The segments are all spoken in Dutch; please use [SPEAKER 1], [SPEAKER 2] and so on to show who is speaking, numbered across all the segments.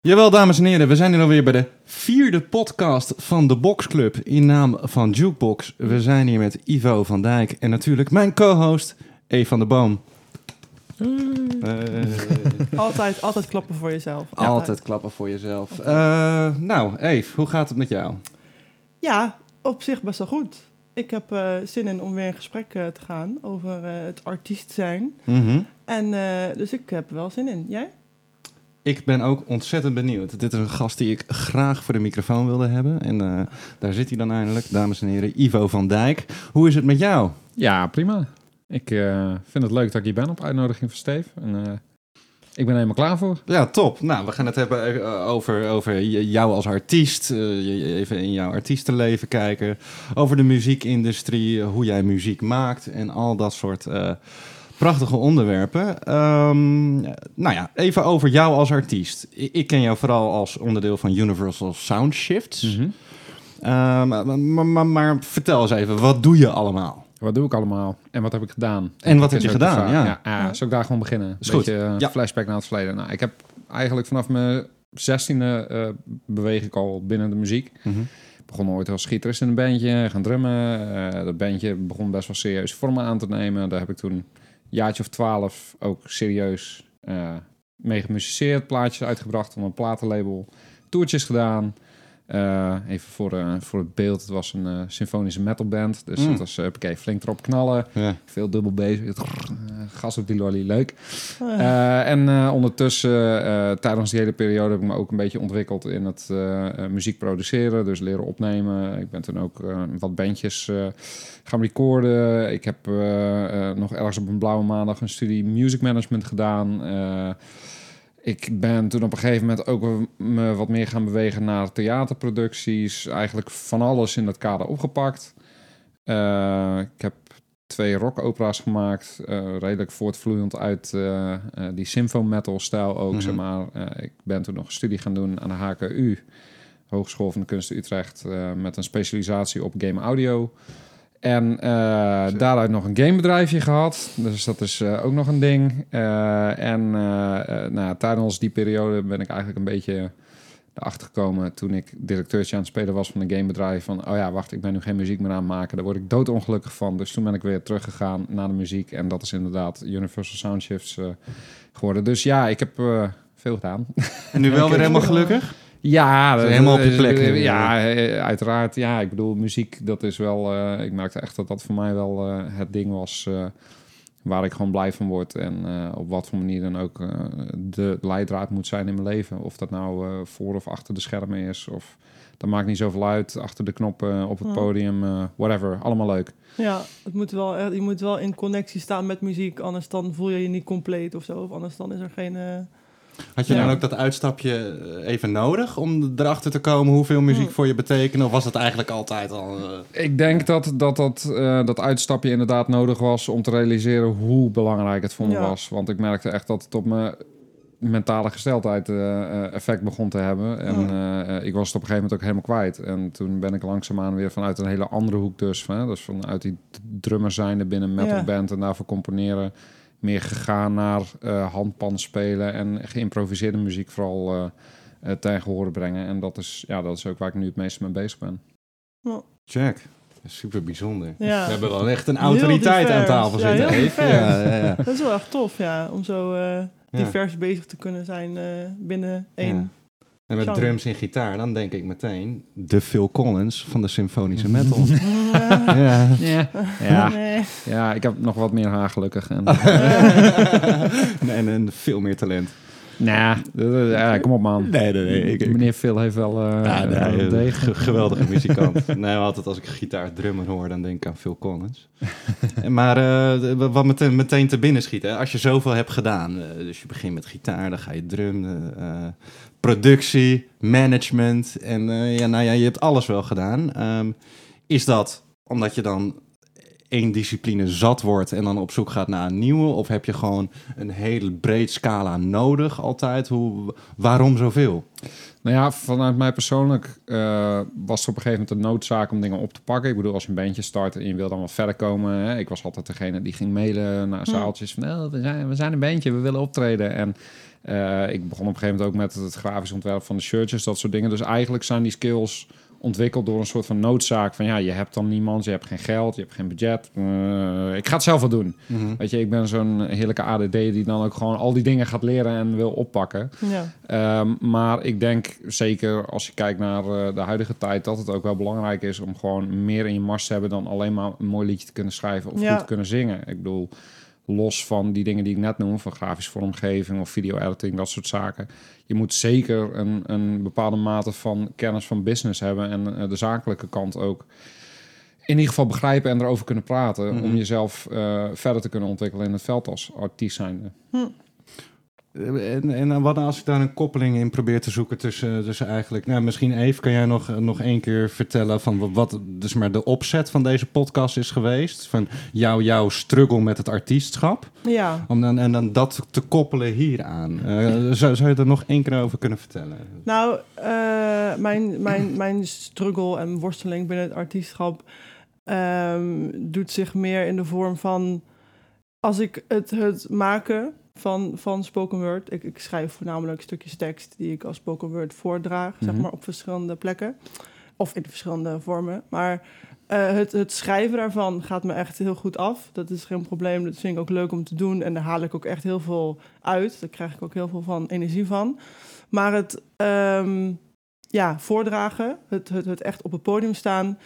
[SPEAKER 1] Jawel, dames en heren, we zijn hier alweer bij de vierde podcast van de Boxclub in naam van Jukebox. We zijn hier met Ivo van Dijk en natuurlijk mijn co-host E van der Boom. Eh,
[SPEAKER 2] Altijd, altijd klappen voor jezelf.
[SPEAKER 1] altijd klappen voor jezelf. Eh, nou, Eve, hoe gaat het met jou?
[SPEAKER 2] Ja, op zich best wel goed. Ik heb eh, zin in om weer in gesprek eh, te gaan over eh, het artiest zijn.
[SPEAKER 1] Mhm.
[SPEAKER 2] En eh, dus ik heb er wel zin in. Jij?
[SPEAKER 1] Ik ben ook ontzettend benieuwd. Dit is een gast die ik graag voor de microfoon wilde hebben. En eh, daar zit hij dan eindelijk, dames en heren, Ivo van Dijk. Hoe is het met jou?
[SPEAKER 3] Ja, prima. Ik eh, vind het leuk dat ik hier ben op uitnodiging van Steve. En, eh, ik ben helemaal klaar voor.
[SPEAKER 1] Ja, top. Nou, we gaan het hebben over, over jou als artiest. even in jouw artiestenleven kijken. Over de muziekindustrie, hoe jij muziek maakt en al dat soort prachtige onderwerpen. Ehm, nou ja, even over jou als artiest. Ik, ik ken jou vooral als onderdeel van Universal Sound Shifts.
[SPEAKER 3] Mhm.
[SPEAKER 1] Ehm, maar, maar, maar- maar vertel eens even, wat doe je allemaal?
[SPEAKER 3] Wat doe ik allemaal? En wat heb ik gedaan?
[SPEAKER 1] En wat heb je gedaan, ja.
[SPEAKER 3] Ja, ah, zal ik daar gewoon beginnen?
[SPEAKER 1] Is goed.
[SPEAKER 3] Beetje, eh,
[SPEAKER 1] Ja.
[SPEAKER 3] flashback naar het verleden. Nou, ik heb eigenlijk vanaf mijn zestiende eh beweeg ik al binnen de muziek.
[SPEAKER 1] Mhm.
[SPEAKER 3] Ik begon ooit als gitarist in een bandje, gaan drummen. Eh, dat bandje begon best wel serieus vormen aan te nemen. Daar heb ik toen jaartje of twaalf ook serieus eh mee gemusiceerd. Plaatjes uitgebracht van een platenlabel. Toertjes gedaan. Eh, even voor, eh, voor het beeld. Het was een eh, symfonische metalband. Dus
[SPEAKER 1] Mm.
[SPEAKER 3] het was, oké, flink erop knallen.
[SPEAKER 1] Ja.
[SPEAKER 3] Veel dubbel bezig. Uh, gas op die lolly, leuk.
[SPEAKER 2] Ah,
[SPEAKER 3] Eh, en eh, ondertussen, eh, tijdens die hele periode, heb ik me ook een beetje ontwikkeld in het muziek produceren. Dus leren opnemen. Ik ben toen ook eh, wat bandjes eh, gaan recorden. Ik heb eh, eh, nog ergens op een blauwe maandag een studie music management gedaan. Ik ben toen op een gegeven moment ook me wat meer gaan bewegen naar theaterproducties. Eigenlijk van alles in dat kader opgepakt. Eh, ik heb twee rockopera's gemaakt. eh, redelijk voortvloeiend uit eh, die symphon metal stijl ook,
[SPEAKER 1] Mhm.
[SPEAKER 3] zeg maar. Ik ben toen nog een studie gaan doen aan de HKU. Hogeschool van de Kunsten Utrecht. met een specialisatie op game audio. En eh, daaruit nog een gamebedrijfje gehad. Dus dat is eh, ook nog een ding. Eh, en nou, tijdens die periode ben ik eigenlijk een beetje erachter gekomen... toen ik directeurtje aan het spelen was van een gamebedrijf... van, oh ja, wacht, ik ben nu geen muziek meer aan het maken. Daar word ik doodongelukkig van. Dus toen ben ik weer teruggegaan naar de muziek. En dat is inderdaad Universal Soundshifts geworden. Dus ja, ik heb veel gedaan.
[SPEAKER 1] En nu wel weer helemaal gelukkig?
[SPEAKER 3] Ja,
[SPEAKER 1] Is helemaal op je plek nu,
[SPEAKER 3] Ja, eh, uiteraard. Ja, ik bedoel, muziek, dat is wel... eh, ik merkte echt dat dat voor mij wel eh, het ding was... eh, waar ik gewoon blij van word. En eh, op wat voor manier dan ook eh, de leidraad moet zijn in mijn leven. Of dat nou eh, voor of achter de schermen is. Of dat maakt niet zoveel uit. Achter de knoppen, op het podium, eh, whatever. Allemaal leuk.
[SPEAKER 2] Ja, het moet wel, echt- je moet wel in connectie staan met muziek. Anders dan voel je je niet compleet of zo. Of anders dan is er geen...
[SPEAKER 1] Had je
[SPEAKER 3] Ja.
[SPEAKER 1] dan ook dat uitstapje eh, even nodig om erachter te komen hoeveel muziek
[SPEAKER 2] Mm.
[SPEAKER 1] voor je betekent? Of was dat eigenlijk altijd al... eh,
[SPEAKER 3] Ik denk dat dat, dat, eh, dat uitstapje inderdaad nodig was om te realiseren hoe belangrijk het voor me
[SPEAKER 2] Ja.
[SPEAKER 3] was. Want ik merkte echt dat het op mijn mentale gesteldheid effect begon te hebben. En ik was het op een gegeven moment ook helemaal kwijt. En toen ben ik langzaamaan weer vanuit een hele andere hoek dus. Hè, dus vanuit die drummer zijnde binnen een metalband en daarvoor componeren... meer gegaan naar eh handpan spelen en geïmproviseerde muziek vooral eh eh, ten gehore brengen. En dat is, ja, dat is ook waar ik nu het meest mee bezig ben.
[SPEAKER 1] Check. Super bijzonder.
[SPEAKER 2] Ja.
[SPEAKER 1] We hebben wel echt een autoriteit aan tafel
[SPEAKER 2] Ja,
[SPEAKER 1] zitten.
[SPEAKER 2] heel.
[SPEAKER 1] Ja, ja, ja.
[SPEAKER 2] dat is wel echt tof, ja. Om zo eh,
[SPEAKER 1] Ja.
[SPEAKER 2] divers bezig te kunnen zijn eh, binnen één...
[SPEAKER 1] En met
[SPEAKER 2] Genre.
[SPEAKER 1] drums en gitaar, dan denk ik meteen de Phil Collins van de symfonische metal.
[SPEAKER 2] Ja.
[SPEAKER 1] ja.
[SPEAKER 3] Ja, ja.
[SPEAKER 2] Nee.
[SPEAKER 3] Ja, ik heb nog wat meer haar gelukkig. En,
[SPEAKER 1] en, en veel meer talent.
[SPEAKER 3] nah, eh, ja, kom op man.
[SPEAKER 1] Nee, nee, nee. Ik, ik,
[SPEAKER 3] Meneer Phil heeft wel eh
[SPEAKER 1] ja, nee,
[SPEAKER 3] een
[SPEAKER 1] geweldige muzikant. nee, altijd als ik gitaar drummer hoor, dan denk ik aan Phil Collins. maar eh, wat meteen, meteen te binnen schiet, hè? als je zoveel hebt gedaan. eh, dus je begint met gitaar, dan ga je drummen, eh, productie, management. En eh, ja, nou ja, je hebt alles wel gedaan. Ehm, is dat omdat je dan één discipline zat wordt en dan op zoek gaat naar een nieuwe? Of heb je gewoon een hele breed scala nodig altijd? Hoe, waarom zoveel?
[SPEAKER 3] Nou ja, vanuit mij persoonlijk eh, was er op een gegeven moment een noodzaak om dingen op te pakken. Ik bedoel, als je een bandje start en je wil dan wat verder komen. Hè, ik was altijd degene die ging mailen naar zaaltjes van... "Oh, we, zijn, we zijn een bandje, we willen optreden. En eh, ik begon op een gegeven moment ook met het grafisch ontwerp van de shirtjes, dat soort dingen. Dus eigenlijk zijn die skills ontwikkeld door een soort van noodzaak. Van ja, je hebt dan niemand, je hebt geen geld, je hebt geen budget. Eh, ik ga het zelf wel doen.
[SPEAKER 1] Mhm.
[SPEAKER 3] Weet je, ik ben zo'n heerlijke ADD die dan ook gewoon al die dingen gaat leren en wil oppakken.
[SPEAKER 2] Ja.
[SPEAKER 3] Ehm, maar ik denk zeker als je kijkt naar eh, de huidige tijd, dat het ook wel belangrijk is om gewoon meer in je mars te hebben dan alleen maar een mooi liedje te kunnen schrijven of
[SPEAKER 2] Ja.
[SPEAKER 3] goed te kunnen zingen. Ik bedoel, los van die dingen die ik net noem, van grafische vormgeving of video-editing, dat soort zaken. Je moet zeker een, een bepaalde mate van kennis van business hebben en eh, de zakelijke kant ook. In ieder geval begrijpen en erover kunnen praten.
[SPEAKER 1] Mhm.
[SPEAKER 3] Om jezelf eh, verder te kunnen ontwikkelen in het veld als artiest zijnde.
[SPEAKER 1] En, en wat als ik daar een koppeling in probeer te zoeken tussen, tussen eigenlijk... Nou, misschien even kan jij nog, nog één keer vertellen van wat- dus maar de opzet van deze podcast is geweest. Van jou, jouw struggle met het artiestschap.
[SPEAKER 2] ja.
[SPEAKER 1] Om dan, en dan dat te koppelen hieraan. Eh zou, zou je er nog één keer over kunnen vertellen?
[SPEAKER 2] Nou, eh, mijn, mijn, mijn struggle en worsteling binnen het artiestschap ehm, doet zich meer in de vorm van als ik het, het maken van, van spoken word. Ik, ik schrijf voornamelijk stukjes tekst die ik als spoken word voordraag, zeg
[SPEAKER 3] Mhm.
[SPEAKER 2] maar op verschillende plekken of in verschillende vormen. Maar eh, het, het schrijven daarvan gaat me echt heel goed af. Dat is geen probleem. Dat vind ik ook leuk om te doen. En daar haal ik ook echt heel veel uit. Daar krijg ik ook heel veel van energie van. Maar het ehm, ja, voordragen, het, het, het echt op het podium staan...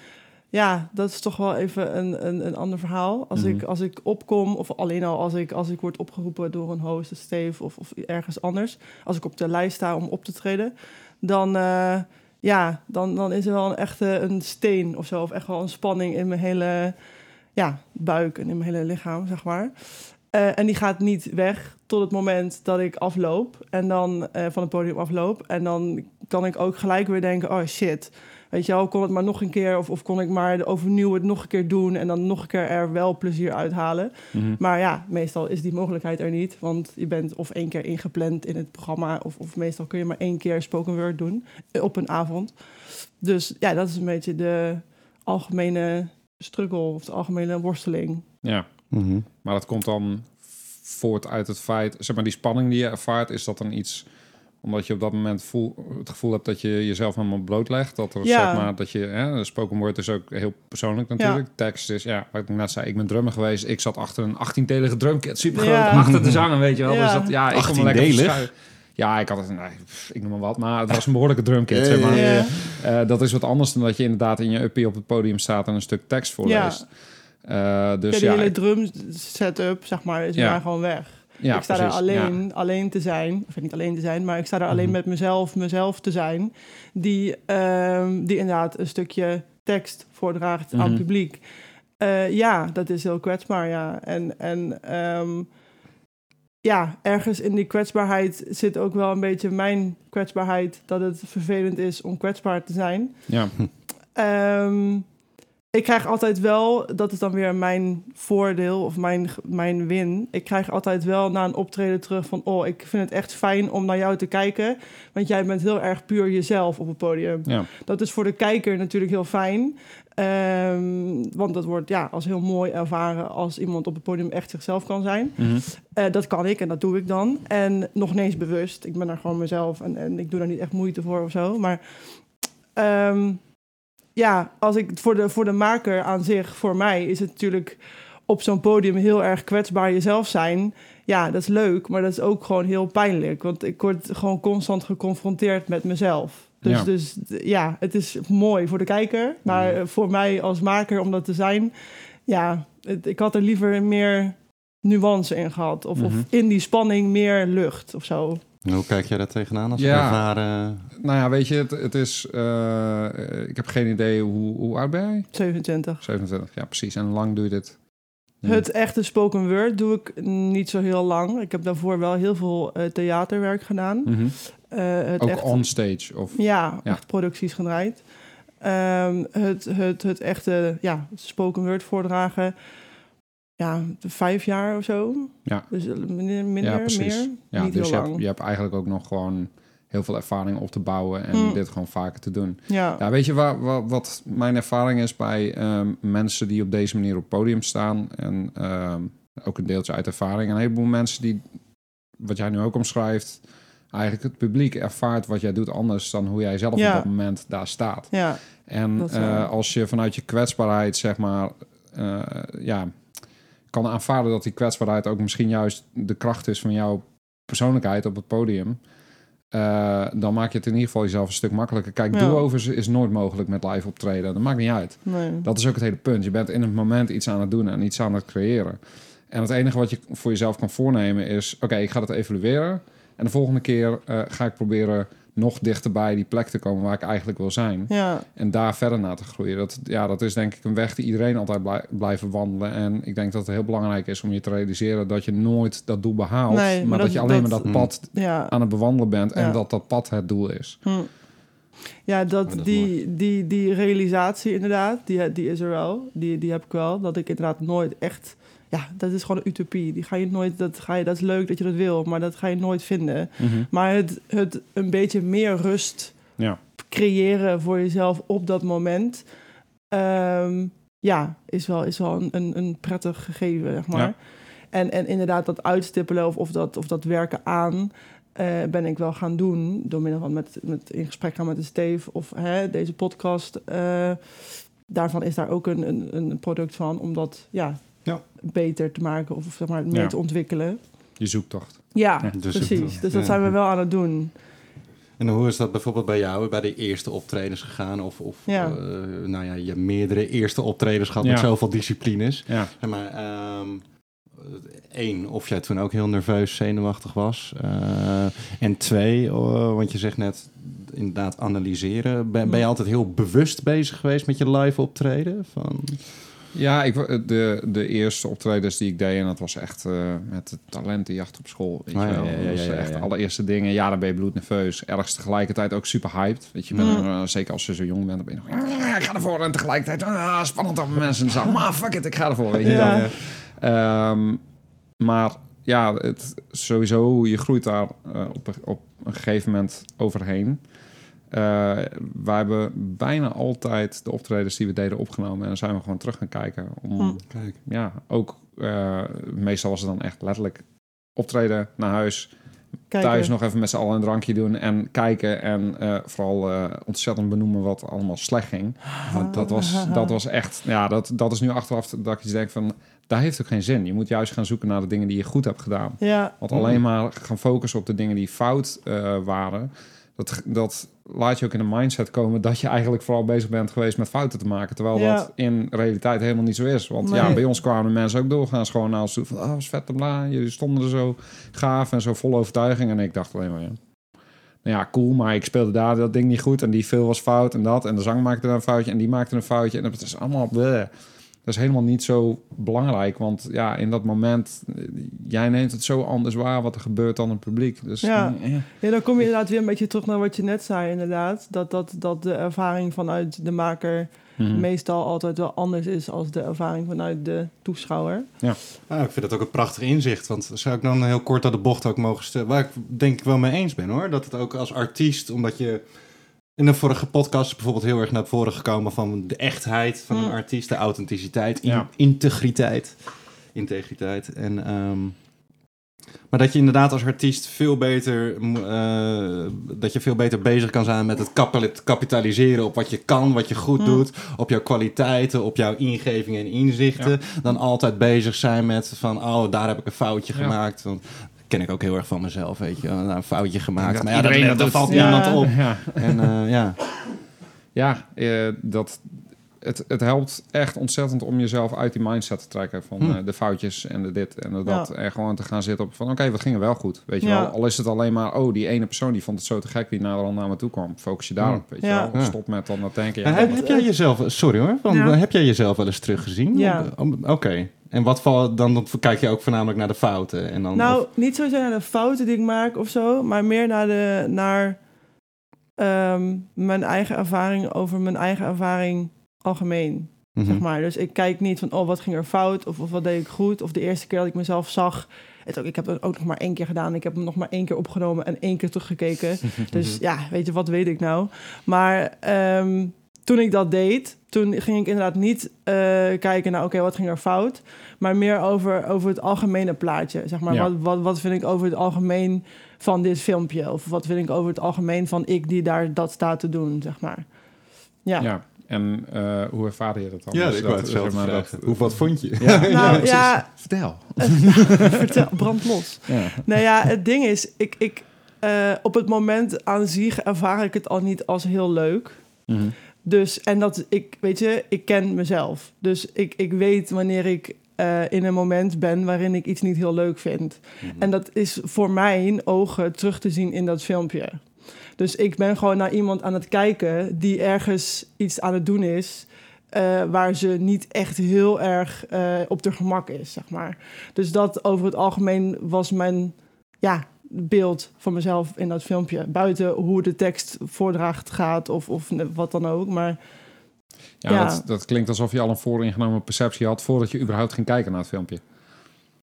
[SPEAKER 2] Ja, dat is toch wel even een, een, een ander verhaal. Als,
[SPEAKER 3] Mhm.
[SPEAKER 2] ik, als ik opkom, of alleen al als ik, als ik word opgeroepen door een host, een Steve of, of ergens anders. Als ik op de lijst sta om op te treden, dan, eh, ja, dan, dan is er wel een echte een steen of zo. Of echt wel een spanning in mijn hele ja, buik en in mijn hele lichaam, zeg maar. Eh, en die gaat niet weg tot het moment dat ik afloop. En dan eh, van het podium afloop. En dan kan ik ook gelijk weer denken: oh shit. Weet je wel, kon het maar nog een keer. Of, of kon ik maar overnieuw het nog een keer doen. En dan nog een keer er wel plezier uithalen.
[SPEAKER 3] Mhm.
[SPEAKER 2] Maar ja, meestal is die mogelijkheid er niet. Want je bent of één keer ingepland in het programma. Of, of meestal kun je maar één keer spoken word doen eh, op een avond. Dus ja, dat is een beetje de algemene struggle of de algemene worsteling.
[SPEAKER 3] Ja.
[SPEAKER 1] Mhm.
[SPEAKER 3] Maar dat komt dan voort uit het feit, zeg maar, die spanning die je ervaart, is dat dan iets omdat je op dat moment voel, het gevoel hebt dat je jezelf helemaal blootlegt. Dat er
[SPEAKER 2] Ja.
[SPEAKER 3] zeg maar dat je, hè, spoken word is ook heel persoonlijk natuurlijk. Tekst is, ja, wat ik net zei, ik ben drummer geweest. Ik zat achter een 18-delige drumkit, super groot,
[SPEAKER 2] Ja.
[SPEAKER 3] achter de zanger, weet je wel.
[SPEAKER 2] Ja.
[SPEAKER 3] Dus dat, ja, ik kon me lekker
[SPEAKER 1] 18-delig?
[SPEAKER 3] verschuilen. Ja, ik had het, nee, ik noem maar wat, maar het was een behoorlijke drumkit, zeg maar.
[SPEAKER 2] Ja.
[SPEAKER 3] Eh, dat is wat anders dan dat je inderdaad in je uppie op het podium staat en een stuk tekst voorleest. Eh, dus
[SPEAKER 2] ja, die
[SPEAKER 3] ja,
[SPEAKER 2] hele drum setup, zeg maar, is
[SPEAKER 3] Ja.
[SPEAKER 2] maar gewoon weg.
[SPEAKER 3] Ja,
[SPEAKER 2] ik sta
[SPEAKER 3] precies,
[SPEAKER 2] daar
[SPEAKER 3] ja.
[SPEAKER 2] alleen, alleen te zijn. Of niet alleen te zijn, maar ik sta daar alleen
[SPEAKER 3] Mhm.
[SPEAKER 2] met mezelf, mezelf te zijn. Die, ehm, die inderdaad een stukje tekst voordraagt aan
[SPEAKER 3] Mhm.
[SPEAKER 2] het publiek. Eh, ja, dat is heel kwetsbaar, ja. En, en ehm, ja, ergens in die kwetsbaarheid zit ook wel een beetje mijn kwetsbaarheid. Dat het vervelend is om kwetsbaar te zijn.
[SPEAKER 3] Ja,
[SPEAKER 2] Ehm, ik krijg altijd wel, dat is dan weer mijn voordeel of mijn, mijn win. Ik krijg altijd wel na een optreden terug van... oh, ik vind het echt fijn om naar jou te kijken. Want jij bent heel erg puur jezelf op het podium.
[SPEAKER 3] ja.
[SPEAKER 2] Dat is voor de kijker natuurlijk heel fijn. Ehm, want dat wordt ja, als heel mooi ervaren als iemand op het podium echt zichzelf kan zijn.
[SPEAKER 3] Mhm.
[SPEAKER 2] Eh, dat kan ik en dat doe ik dan. En nog niet eens bewust. Ik ben daar gewoon mezelf en, en ik doe daar niet echt moeite voor of zo. Maar ehm, ja, als ik voor de, voor de maker aan zich, voor mij, is het natuurlijk op zo'n podium heel erg kwetsbaar jezelf zijn. Ja, dat is leuk, maar dat is ook gewoon heel pijnlijk. Want ik word gewoon constant geconfronteerd met mezelf. Dus
[SPEAKER 3] Ja.
[SPEAKER 2] dus, ja het is mooi voor de kijker. Maar eh, voor mij als maker om dat te zijn... Ja, het- ik had er liever meer nuance in gehad. Of,
[SPEAKER 3] Mhm.
[SPEAKER 2] of in die spanning meer lucht of zo.
[SPEAKER 1] En Hoe kijk jij daar tegenaan als
[SPEAKER 3] Ja.
[SPEAKER 1] ervaren...
[SPEAKER 3] Nou ja, weet je, het, het is... eh, ik heb geen idee hoe, hoe oud ben jij?
[SPEAKER 2] 27.
[SPEAKER 3] 27, ja precies. En hoe lang doe je dit?
[SPEAKER 2] Het echte spoken word doe ik niet zo heel lang. Ik heb daarvoor wel heel veel eh, theaterwerk gedaan.
[SPEAKER 3] Mhm.
[SPEAKER 2] Eh, het
[SPEAKER 3] Ook
[SPEAKER 2] echt,
[SPEAKER 3] onstage? Of...
[SPEAKER 2] Ja,
[SPEAKER 3] Ja.
[SPEAKER 2] echt producties gedraaid. Ehm, het, het, het echte ja, spoken word voordragen. Ja, vijf jaar of zo.
[SPEAKER 3] Ja.
[SPEAKER 2] Dus eh, minder, minder
[SPEAKER 3] Ja, precies.
[SPEAKER 2] meer.
[SPEAKER 3] Ja,
[SPEAKER 2] niet
[SPEAKER 3] dus je hebt, je hebt eigenlijk ook nog gewoon heel veel ervaring op te bouwen en
[SPEAKER 2] Mm.
[SPEAKER 3] dit gewoon vaker te doen.
[SPEAKER 2] Ja.
[SPEAKER 3] Ja, weet je waar, wat, wat mijn ervaring is bij ehm, mensen die op deze manier op podium staan en ehm, ook een deeltje uit ervaring. Een heleboel mensen die, wat jij nu ook omschrijft, eigenlijk het publiek ervaart wat jij doet anders dan hoe jij zelf
[SPEAKER 2] Ja.
[SPEAKER 3] op dat moment daar staat.
[SPEAKER 2] ja.
[SPEAKER 3] En eh, als je vanuit je kwetsbaarheid, zeg maar, eh, ja, kan aanvaarden dat die kwetsbaarheid ook misschien juist de kracht is van jouw persoonlijkheid op het podium. eh, dan maak je het in ieder geval jezelf een stuk makkelijker. Kijk,
[SPEAKER 2] Ja.
[SPEAKER 3] do-overs is nooit mogelijk met live optreden. Dat maakt niet uit.
[SPEAKER 2] Nee.
[SPEAKER 3] Dat is ook het hele punt. Je bent in het moment iets aan het doen en iets aan het creëren. En het enige wat je voor jezelf kan voornemen is... oké, ik ga dat evalueren. En de volgende keer eh, ga ik proberen nog dichter bij die plek te komen waar ik eigenlijk wil zijn.
[SPEAKER 2] Ja.
[SPEAKER 3] En daar verder naar te groeien. Dat, ja, dat is denk ik een weg die iedereen altijd blij, blijven wandelen. En ik denk dat het heel belangrijk is om je te realiseren dat je nooit dat doel behaalt.
[SPEAKER 2] Nee,
[SPEAKER 3] maar,
[SPEAKER 2] maar
[SPEAKER 3] dat,
[SPEAKER 2] dat-
[SPEAKER 3] je alleen
[SPEAKER 2] dat-
[SPEAKER 3] maar dat
[SPEAKER 1] Mm.
[SPEAKER 3] pad
[SPEAKER 2] Ja.
[SPEAKER 3] aan het bewandelen bent. En
[SPEAKER 2] Ja.
[SPEAKER 3] dat dat pad het doel is.
[SPEAKER 2] Hm. Ja, dat,
[SPEAKER 1] dat is
[SPEAKER 2] die, die, die realisatie inderdaad, die, die is er wel. Die, die heb ik wel. Dat ik inderdaad nooit echt... Ja, dat is gewoon een utopie. Die ga je nooit... Dat, ga je, dat is leuk dat je dat wil, maar dat ga je nooit vinden. Maar het, het een beetje meer rust
[SPEAKER 3] Ja.
[SPEAKER 2] creëren voor jezelf op dat moment... ehm, ja, is wel, is wel een, een, een prettig gegeven, zeg maar.
[SPEAKER 3] Ja.
[SPEAKER 2] En, en inderdaad dat uitstippelen of, of, dat, of dat werken aan... eh, ben ik wel gaan doen door middel van met, met in gesprek gaan met de Steve of hè, deze podcast. eh, daarvan is daar ook een, een, een product van om dat ja,
[SPEAKER 1] Ja.
[SPEAKER 2] beter te maken of zeg maar meer
[SPEAKER 3] Ja.
[SPEAKER 2] te ontwikkelen.
[SPEAKER 3] Je zoektocht.
[SPEAKER 2] Ja,
[SPEAKER 3] Ja,
[SPEAKER 1] dus
[SPEAKER 2] precies. dus dat
[SPEAKER 1] ja.
[SPEAKER 2] zijn we wel aan het doen.
[SPEAKER 1] En hoe is dat bijvoorbeeld bij jou, bij de eerste optredens gegaan? Of, of
[SPEAKER 2] Ja.
[SPEAKER 1] eh, nou ja, je hebt meerdere eerste optredens gehad met zoveel disciplines.
[SPEAKER 3] Ja.
[SPEAKER 1] Zeg maar, ehm, één, of jij toen ook heel nerveus, zenuwachtig was. Eh, en twee, eh, want je zegt net inderdaad analyseren. Ben, ben je
[SPEAKER 2] Mm.
[SPEAKER 1] altijd heel bewust bezig geweest met je live optreden? Van...
[SPEAKER 3] Ja, ik, de, de eerste optredens die ik deed, en dat was echt eh, met de talentenjacht op school. Weet
[SPEAKER 1] Oh,
[SPEAKER 3] je
[SPEAKER 1] ja,
[SPEAKER 3] wel.
[SPEAKER 1] ja, ja,
[SPEAKER 3] dat was
[SPEAKER 1] ja, ja,
[SPEAKER 3] echt
[SPEAKER 1] ja.
[SPEAKER 3] de allereerste dingen. Ja, dan ben je bloednerveus. Ergens tegelijkertijd ook super hyped. Weet je, bent
[SPEAKER 2] Mm.
[SPEAKER 3] er, eh, zeker als je zo jong bent, dan ben je nog, "Ah, ik ga ervoor. En tegelijkertijd, ah, spannend op mensen. En zo, maar fuck it, ik ga ervoor. Weet je
[SPEAKER 2] Ja.
[SPEAKER 3] dan. Ehm, maar ja, het, sowieso, je groeit daar eh, op, op een gegeven moment overheen. Eh, wij hebben bijna altijd de optredens die we deden opgenomen. En dan zijn we gewoon terug gaan kijken. Om,
[SPEAKER 2] Hm.
[SPEAKER 1] Kijk.
[SPEAKER 3] ja, ook eh, meestal was het dan echt letterlijk optreden naar huis.
[SPEAKER 2] Kijken.
[SPEAKER 3] Thuis nog even met z'n allen een drankje doen en kijken. En eh, vooral eh, ontzettend benoemen wat allemaal slecht ging. Want dat was, dat was echt, ja, dat, dat is nu achteraf dat ik iets denk van, daar heeft ook geen zin. Je moet juist gaan zoeken naar de dingen die je goed hebt gedaan.
[SPEAKER 2] Ja,
[SPEAKER 3] Want alleen maar gaan focussen op de dingen die fout eh, waren, dat, dat laat je ook in een mindset komen dat je eigenlijk vooral bezig bent geweest met fouten te maken. Terwijl
[SPEAKER 2] Ja.
[SPEAKER 3] dat in realiteit helemaal niet zo is. Want
[SPEAKER 2] Nee.
[SPEAKER 3] ja, bij ons kwamen mensen ook doorgaans gewoon naar ons toe van, oh, was vet en bla. Jullie stonden er zo gaaf en zo vol overtuiging. En ik dacht alleen maar, ja. Nou ja, cool, maar ik speelde daar dat ding niet goed en die veel was fout en dat. En de zang maakte een foutje en die maakte een foutje. En dat is allemaal... bleh. Dat is helemaal niet zo belangrijk, want ja, in dat moment, jij neemt het zo anders waar wat er gebeurt dan het publiek. Dus
[SPEAKER 2] Ja.
[SPEAKER 3] eh,
[SPEAKER 2] Ja, dan kom je inderdaad weer een beetje terug naar wat je net zei, inderdaad. Dat, dat, dat de ervaring vanuit de maker
[SPEAKER 3] mhm.
[SPEAKER 2] meestal altijd wel anders is als de ervaring vanuit de toeschouwer.
[SPEAKER 1] Nou, ik vind dat ook een prachtig inzicht. Want zou ik dan heel kort aan de bocht ook mogen stellen? Waar ik denk ik wel mee eens ben hoor. Dat het ook als artiest, omdat je. In de vorige podcast is bijvoorbeeld heel erg naar voren gekomen van de echtheid van een
[SPEAKER 2] Mm.
[SPEAKER 1] artiest, de authenticiteit, in-
[SPEAKER 3] Ja.
[SPEAKER 1] integriteit. Integriteit. En, ehm, maar dat je inderdaad als artiest veel beter, eh, dat je veel beter bezig kan zijn met het kapitaliseren op wat je kan, wat je goed
[SPEAKER 2] Mm.
[SPEAKER 1] doet, op jouw kwaliteiten, op jouw ingevingen en inzichten, dan altijd bezig zijn met van, oh, daar heb ik een foutje
[SPEAKER 3] Ja.
[SPEAKER 1] gemaakt. Want ken ik ook heel erg van mezelf, weet je. Nou, een foutje gemaakt.
[SPEAKER 3] dat
[SPEAKER 1] maar ja, dat,
[SPEAKER 3] iedereen
[SPEAKER 1] dat, valt
[SPEAKER 2] Ja.
[SPEAKER 1] niemand op.
[SPEAKER 3] Ja,
[SPEAKER 1] En eh, ja,
[SPEAKER 3] ja eh, dat, het, het helpt echt ontzettend om jezelf uit die mindset te trekken van
[SPEAKER 1] Hm.
[SPEAKER 3] eh, de foutjes en de dit en de dat.
[SPEAKER 2] Ja.
[SPEAKER 3] En gewoon te gaan zitten op van oké, wat ging er wel goed? Weet je
[SPEAKER 2] Ja.
[SPEAKER 3] wel, al is het alleen maar, oh, die ene persoon die vond het zo te gek die nader naar me toe kwam. Focus je daarop, weet je
[SPEAKER 2] Ja.
[SPEAKER 3] wel.
[SPEAKER 1] Ja.
[SPEAKER 3] Stop met dan dat denken.
[SPEAKER 1] Heb, jij jezelf, sorry hoor, van,
[SPEAKER 2] Ja.
[SPEAKER 1] heb jij jezelf wel eens teruggezien?
[SPEAKER 2] Ja.
[SPEAKER 1] Om- Oké. En wat valt dan, dan kijk je ook voornamelijk naar de fouten? En dan,
[SPEAKER 2] Nou,
[SPEAKER 1] of-
[SPEAKER 2] niet zozeer naar de fouten die ik maak of zo, maar meer naar, de, naar ehm, mijn eigen ervaring over mijn eigen ervaring algemeen.
[SPEAKER 1] Mhm.
[SPEAKER 2] Zeg maar. Dus ik kijk niet van, oh, wat ging er fout of, of wat deed ik goed. Of de eerste keer dat ik mezelf zag het ook, ik heb het ook nog maar één keer gedaan. Ik heb hem nog maar één keer opgenomen en één keer teruggekeken. dus ja, weet je, wat weet ik nou? Maar ehm, toen ik dat deed, toen ging ik inderdaad niet eh, kijken naar, oké, wat ging er fout? Maar meer over, over het algemene plaatje. Zeg maar,
[SPEAKER 3] Ja.
[SPEAKER 2] wat, wat, wat vind ik over het algemeen van dit filmpje? Of wat vind ik over het algemeen van ik die daar dat staat te doen, zeg maar. Ja.
[SPEAKER 3] Ja. En eh, hoe ervaarde je dat dan?
[SPEAKER 1] Ja,
[SPEAKER 3] Dus
[SPEAKER 1] ik wou
[SPEAKER 3] dat,
[SPEAKER 1] hetzelfde
[SPEAKER 3] zeg maar, dat-
[SPEAKER 1] Hoe, wat vond je?
[SPEAKER 3] Ja,
[SPEAKER 2] Nou, ja.
[SPEAKER 3] Vertel.
[SPEAKER 2] Vertel, brand los.
[SPEAKER 3] Ja.
[SPEAKER 2] Nou ja, het ding is, ik, ik, eh, op het moment aan zich ervaar ik het al niet als heel leuk.
[SPEAKER 3] Mhm.
[SPEAKER 2] Dus, en dat, ik, weet je, ik ken mezelf. Dus ik, ik weet wanneer ik eh, in een moment ben waarin ik iets niet heel leuk vind. En dat is voor mijn ogen terug te zien in dat filmpje. Dus ik ben gewoon naar iemand aan het kijken die ergens iets aan het doen is. eh, waar ze niet echt heel erg eh, op de gemak is, zeg maar. Dus dat over het algemeen was mijn ja, beeld van mezelf in dat filmpje. Buiten hoe de tekst voordraagt gaat of, of wat dan ook. Maar
[SPEAKER 3] Ja,
[SPEAKER 2] Ja.
[SPEAKER 3] Dat, dat klinkt alsof je al een vooringenomen perceptie had voordat je überhaupt ging kijken naar het filmpje.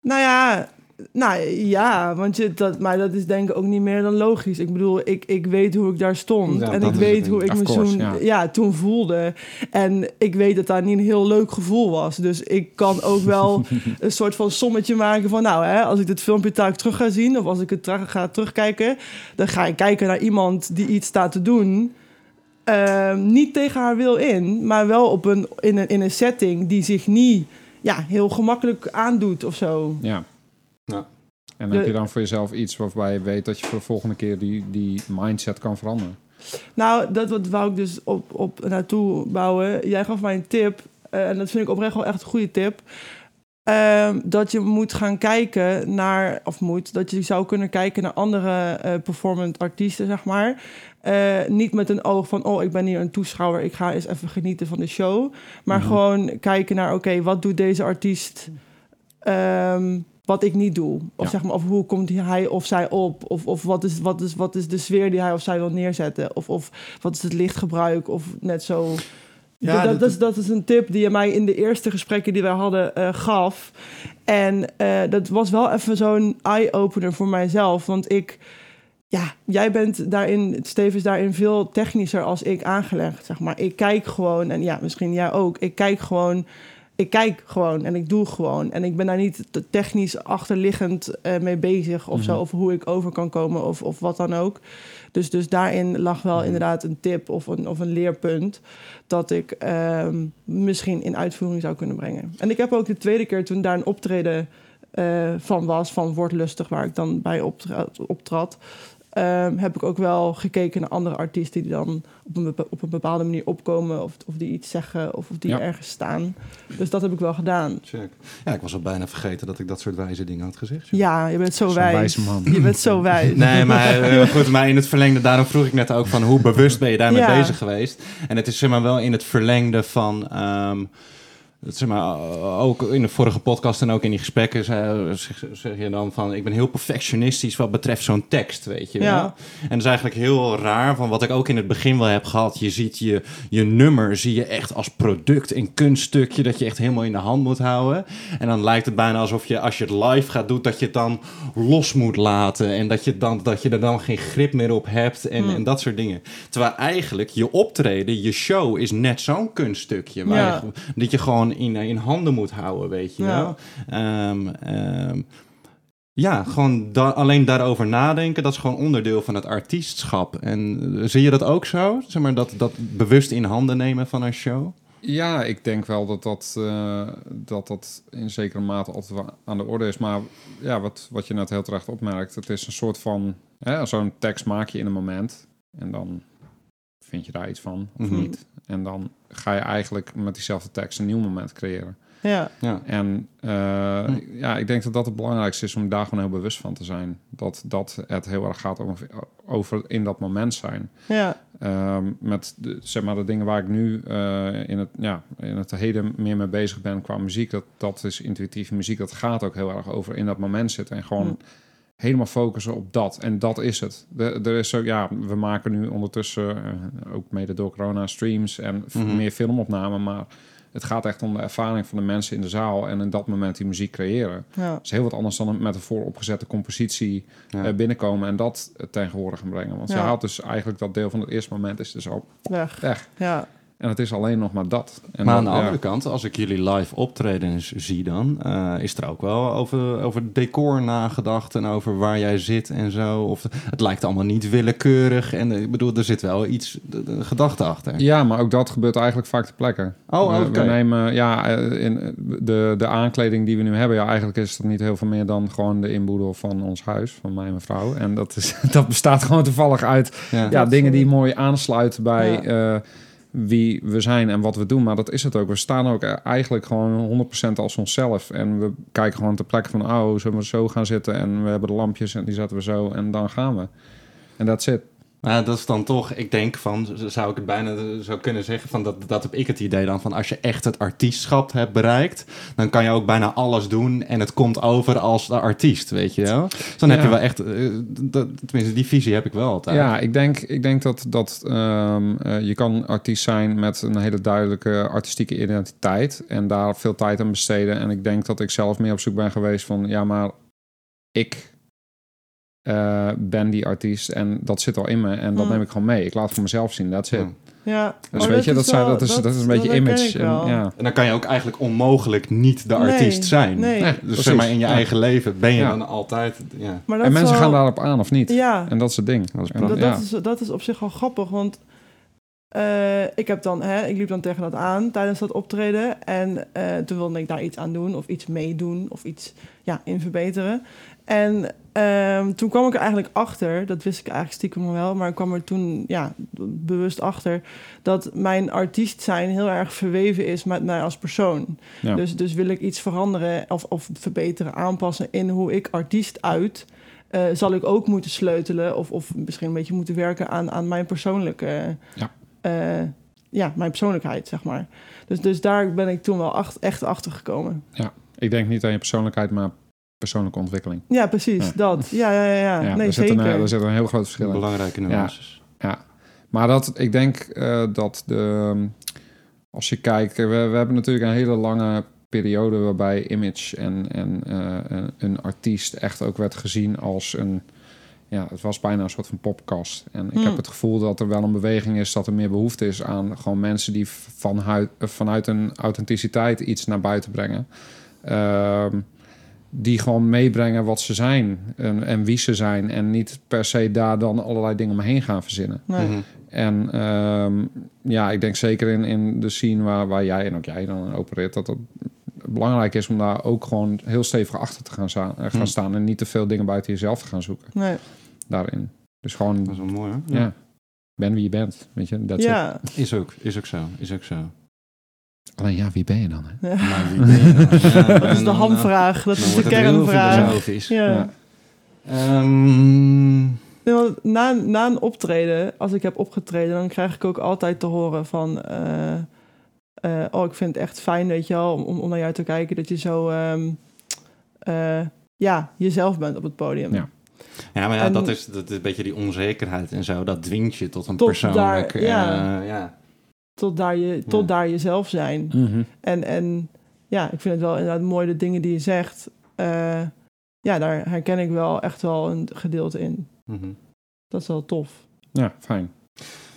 [SPEAKER 2] Nou ja, nou ja, want je, dat, maar dat is denk ik ook niet meer dan logisch. Ik bedoel, ik, ik weet hoe ik daar stond.
[SPEAKER 1] Ja,
[SPEAKER 2] en ik weet hoe ik me
[SPEAKER 3] course,
[SPEAKER 2] toen,
[SPEAKER 3] ja.
[SPEAKER 2] ja. toen voelde. En ik weet dat dat niet een heel leuk gevoel was. Dus ik kan ook wel een soort van sommetje maken van... nou, hè, als ik dit filmpje taak terug ga zien... of als ik het tra- ga terugkijken... dan ga ik kijken naar iemand die iets staat te doen... Ehm, niet tegen haar wil in, maar wel op een, in, een, in een setting die zich niet ja, heel gemakkelijk aandoet of zo.
[SPEAKER 3] Ja.
[SPEAKER 1] Ja.
[SPEAKER 3] En
[SPEAKER 2] De-
[SPEAKER 3] heb je dan voor jezelf iets waarbij je weet dat je voor de volgende keer die, die mindset kan veranderen?
[SPEAKER 2] Nou, dat wat wou ik dus op, op naartoe bouwen. Jij gaf mij een tip, eh, en dat vind ik oprecht wel echt een goede tip. Ehm, dat je moet gaan kijken naar, of moet, dat je zou kunnen kijken naar andere eh performant artiesten, zeg maar. Eh, niet met een oog van, oh, ik ben hier een toeschouwer, ik ga eens even genieten van de show. Maar
[SPEAKER 3] Mhm.
[SPEAKER 2] gewoon kijken naar, oké, wat doet deze artiest ehm, wat ik niet doe? Of,
[SPEAKER 3] Ja.
[SPEAKER 2] zeg maar, of hoe komt hij of zij op? Of, of wat, is, wat, is, wat is de sfeer die hij of zij wil neerzetten? Of, of wat is het lichtgebruik? Of net zo...
[SPEAKER 1] Ja,
[SPEAKER 2] dat,
[SPEAKER 1] dat-
[SPEAKER 2] dat, is, dat is een tip die je mij in de eerste gesprekken die wij hadden eh, gaf. En eh, dat was wel even zo'n eye-opener voor mijzelf. Want ik, ja, jij bent daarin, Steve is daarin veel technischer als ik aangelegd, zeg maar. Ik kijk gewoon, en ja, misschien jij ook. Ik kijk gewoon, ik kijk gewoon en ik doe gewoon. En ik ben daar niet te technisch achterliggend eh, mee bezig of zo.
[SPEAKER 3] Mhm.
[SPEAKER 2] Of hoe ik over kan komen of, of wat dan ook. Dus, dus daarin lag wel
[SPEAKER 3] Mhm.
[SPEAKER 2] inderdaad een tip of een, of een leerpunt dat ik ehm, misschien in uitvoering zou kunnen brengen. En ik heb ook de tweede keer toen daar een optreden eh, van was, van Word Lustig, waar ik dan bij optrad, optrad ehm, heb ik ook wel gekeken naar andere artiesten die dan op een, bepa- op een bepaalde manier opkomen of, of die iets zeggen of, of die
[SPEAKER 3] Ja.
[SPEAKER 2] ergens staan. Dus dat heb ik wel gedaan.
[SPEAKER 1] Check. Ja, ik was al bijna vergeten dat ik dat soort wijze dingen had gezegd.
[SPEAKER 2] Ja, je bent zo
[SPEAKER 3] Zo'n
[SPEAKER 2] wijs.
[SPEAKER 3] wijze man.
[SPEAKER 2] Je bent zo wijs.
[SPEAKER 1] Nee, maar eh, goed, maar in het verlengde, daarom vroeg ik net ook van hoe bewust ben je daarmee
[SPEAKER 2] Ja.
[SPEAKER 1] bezig geweest? En het is zeg maar wel in het verlengde van, ehm, zeg maar, eh, ook in de vorige podcast en ook in die gesprekken zeg, zeg je dan van, ik ben heel perfectionistisch wat betreft zo'n tekst, weet je
[SPEAKER 2] Ja.
[SPEAKER 1] wel? En dat is eigenlijk heel raar, van wat ik ook in het begin wel heb gehad. Je ziet je, je nummer, zie je echt als product, een kunststukje dat je echt helemaal in de hand moet houden. En dan lijkt het bijna alsof je, als je het live gaat doen, dat je het dan los moet laten. En dat je, dan, dat je er dan geen grip meer op hebt en,
[SPEAKER 2] Hmm.
[SPEAKER 1] en dat soort dingen. Terwijl eigenlijk je optreden, je show is net zo'n kunststukje. Waar
[SPEAKER 2] Ja.
[SPEAKER 1] je, dat je gewoon in, in handen moet houden, weet je
[SPEAKER 2] Ja.
[SPEAKER 1] wel. Ehm, ehm, ja, gewoon da- alleen daarover nadenken, dat is gewoon onderdeel van het artiestschap. En eh, zie je dat ook zo? Zeg maar, dat, dat bewust in handen nemen van een show?
[SPEAKER 3] Ja, ik denk wel dat dat, eh, dat dat in zekere mate altijd aan de orde is. Maar ja, wat, wat je net heel terecht opmerkt, het is een soort van... Zo'n tekst maak je in een moment en dan vind je daar iets van of
[SPEAKER 1] Mhm.
[SPEAKER 3] niet. En dan ga je eigenlijk met diezelfde tekst een nieuw moment creëren.
[SPEAKER 2] Ja,
[SPEAKER 1] Ja.
[SPEAKER 3] En eh,
[SPEAKER 1] Hm.
[SPEAKER 3] ja, ik denk dat dat het belangrijkste is om daar gewoon heel bewust van te zijn. Dat, dat het heel erg gaat over, over in dat moment zijn.
[SPEAKER 2] ja,
[SPEAKER 3] Ehm, met de, zeg maar de dingen waar ik nu eh, in, het, ja, in het heden meer mee bezig ben qua muziek. Dat, dat is intuïtieve muziek. Dat gaat ook heel erg over in dat moment zitten. En gewoon
[SPEAKER 2] Hm.
[SPEAKER 3] Helemaal focussen op dat. En dat is het. De, er is zo, ja, we maken nu ondertussen, eh, ook mede door corona, streams en
[SPEAKER 1] Mhm.
[SPEAKER 3] meer filmopnamen. Maar Het gaat echt om de ervaring van de mensen in de zaal en in dat moment die muziek creëren.
[SPEAKER 2] Ja.
[SPEAKER 3] Dat is heel wat anders dan met een vooropgezette compositie
[SPEAKER 1] Ja.
[SPEAKER 3] eh, binnenkomen en dat eh, tegenwoordig gaan brengen. Want je
[SPEAKER 2] Ja.
[SPEAKER 3] haalt dus eigenlijk dat deel van het eerste moment is dus al
[SPEAKER 2] Weg.
[SPEAKER 3] weg.
[SPEAKER 2] Ja.
[SPEAKER 3] En het is alleen nog maar dat. En
[SPEAKER 1] maar aan de
[SPEAKER 3] ja.
[SPEAKER 1] andere kant, als ik jullie live optredens zie dan, eh, is er ook wel over, over decor nagedacht en over waar jij zit en zo. Of het lijkt allemaal niet willekeurig en eh, ik bedoel, er zit wel iets, de, de gedachte achter.
[SPEAKER 3] Ja, maar ook dat gebeurt eigenlijk vaak ter plekke.
[SPEAKER 1] Oh, oké.
[SPEAKER 3] we nemen, ja, eh, in de, de aankleding die we nu hebben, ja, eigenlijk is dat niet heel veel meer dan gewoon de inboedel van ons huis, van mij en mijn vrouw. En dat, is, dat bestaat gewoon toevallig uit
[SPEAKER 1] Ja.
[SPEAKER 3] dingen die mooi aansluiten bij
[SPEAKER 2] Ja.
[SPEAKER 3] eh, wie we zijn en wat we doen. Maar dat is het ook. We staan ook eigenlijk gewoon 100% als onszelf. En we kijken gewoon ter plekke van, oh, zullen we zo gaan zitten? En we hebben de lampjes en die zetten we zo en dan gaan we. En dat zit.
[SPEAKER 1] Maar dat is dan toch, ik denk van, zou ik het bijna zo kunnen zeggen, van dat, dat heb ik het idee dan van als je echt het artiestschap hebt bereikt, dan kan je ook bijna alles doen en het komt over als de artiest, weet je wel. Dus dan heb je wel echt, eh, dat, tenminste die visie heb ik wel altijd.
[SPEAKER 3] Ja, ik denk, ik denk dat, dat eh, je kan artiest zijn met een hele duidelijke artistieke identiteit en daar veel tijd aan besteden. En ik denk dat ik zelf meer op zoek ben geweest van, ja, maar ik eh, ben die artiest en dat zit al in me en dat
[SPEAKER 2] Mm.
[SPEAKER 3] neem ik gewoon mee. Ik laat het voor mezelf zien, dat zit.
[SPEAKER 1] Ja.
[SPEAKER 2] Ja.
[SPEAKER 3] Dus weet je, dat,
[SPEAKER 2] is
[SPEAKER 3] zijn,
[SPEAKER 2] wel-
[SPEAKER 3] dat, is, dat, is een beetje
[SPEAKER 2] dat
[SPEAKER 3] image. En, ja.
[SPEAKER 1] En dan kan je ook eigenlijk onmogelijk niet de
[SPEAKER 2] Nee,
[SPEAKER 1] artiest zijn.
[SPEAKER 2] nee.
[SPEAKER 3] Nee,
[SPEAKER 1] Dus zeg maar in je
[SPEAKER 3] Ja.
[SPEAKER 1] eigen leven ben je
[SPEAKER 3] Ja.
[SPEAKER 1] dan altijd, ja.
[SPEAKER 2] Maar dat
[SPEAKER 3] En mensen
[SPEAKER 2] wel-
[SPEAKER 3] gaan daarop aan of niet.
[SPEAKER 2] Ja,
[SPEAKER 3] En dat is het ding.
[SPEAKER 1] Dat is
[SPEAKER 3] En
[SPEAKER 2] dat,
[SPEAKER 3] ja.
[SPEAKER 2] dat, is, dat is op zich wel grappig, want eh, ik, heb dan, hè, ik liep dan tegen dat aan tijdens dat optreden. En eh, toen wilde ik daar iets aan doen of iets meedoen of iets ja, in verbeteren. En ehm, toen kwam ik er eigenlijk achter, dat wist ik eigenlijk stiekem wel, maar ik kwam er toen ja, bewust achter dat mijn artiest zijn heel erg verweven is met mij als persoon.
[SPEAKER 3] Ja.
[SPEAKER 2] Dus, dus wil ik iets veranderen of, of verbeteren, aanpassen in hoe ik artiest uit, eh, zal ik ook moeten sleutelen of, of misschien een beetje moeten werken aan, aan mijn persoonlijke,
[SPEAKER 3] Ja.
[SPEAKER 2] eh, ja, mijn persoonlijkheid, zeg maar. Dus, dus daar ben ik toen wel acht, echt achter gekomen.
[SPEAKER 3] Ik denk niet aan je persoonlijkheid, maar persoonlijke ontwikkeling.
[SPEAKER 2] Ja, precies,
[SPEAKER 3] Ja.
[SPEAKER 2] dat. Ja, ja, ja. ja.
[SPEAKER 3] Ja,
[SPEAKER 2] nee,
[SPEAKER 3] er, zit
[SPEAKER 2] zeker.
[SPEAKER 3] een, er zit een heel groot verschil in.
[SPEAKER 1] Belangrijke nuances.
[SPEAKER 3] Maar dat, ik denk eh, dat de, als je kijkt, we, we hebben natuurlijk een hele lange periode waarbij image en, en eh, een- een artiest echt ook werd gezien als een, ja, het was bijna een soort van popkast. En ik
[SPEAKER 2] Hmm.
[SPEAKER 3] heb het gevoel dat er wel een beweging is, dat er meer behoefte is aan gewoon mensen die vanuit, vanuit een authenticiteit iets naar buiten brengen. Ehm, die gewoon meebrengen wat ze zijn en, en wie ze zijn. En niet per se daar dan allerlei dingen omheen gaan verzinnen.
[SPEAKER 2] Nee.
[SPEAKER 1] Mhm.
[SPEAKER 3] En ehm, ja, ik denk zeker in, in de scene waar, waar jij en ook jij dan opereert, dat het belangrijk is om daar ook gewoon heel stevig achter te gaan, staan, eh, gaan
[SPEAKER 1] Hm.
[SPEAKER 3] staan en niet te veel dingen buiten jezelf te gaan zoeken
[SPEAKER 2] Nee.
[SPEAKER 3] daarin. Dus gewoon,
[SPEAKER 1] Dat is wel mooi hoor.
[SPEAKER 3] ja, ben wie je bent, weet je, dat
[SPEAKER 2] Ja.
[SPEAKER 1] Is ook, is ook zo, is ook zo.
[SPEAKER 3] Alleen ja, wie ben je dan? Hè?
[SPEAKER 2] Ja.
[SPEAKER 1] Maar wie ben je dan? Ja,
[SPEAKER 2] Dat is de
[SPEAKER 1] dan,
[SPEAKER 2] hamvraag, dat is de kernvraag.
[SPEAKER 1] filosofisch.
[SPEAKER 2] Ja.
[SPEAKER 1] Ehm,
[SPEAKER 2] Nee, want na, na een optreden, als ik heb opgetreden, dan krijg ik ook altijd te horen van... eh, eh, oh, ik vind het echt fijn, weet je wel, om, naar jou te kijken... dat je zo, ehm, eh, ja, jezelf bent op het podium.
[SPEAKER 3] Ja.
[SPEAKER 1] ja, maar ja,
[SPEAKER 2] En-
[SPEAKER 1] dat, is, dat is een beetje die onzekerheid en zo. Dat dwingt je tot een
[SPEAKER 2] Tot
[SPEAKER 1] persoonlijk...
[SPEAKER 2] daar, ja.
[SPEAKER 1] eh, ja.
[SPEAKER 2] Tot, daar je, tot
[SPEAKER 1] Ja.
[SPEAKER 2] daar jezelf zijn.
[SPEAKER 3] Mhm.
[SPEAKER 2] En, en ja, ik vind het wel inderdaad mooi de dingen die je zegt. eh, ja, daar herken ik wel echt wel een gedeelte in.
[SPEAKER 1] Mhm.
[SPEAKER 2] Dat is wel tof.
[SPEAKER 3] Ja, fijn.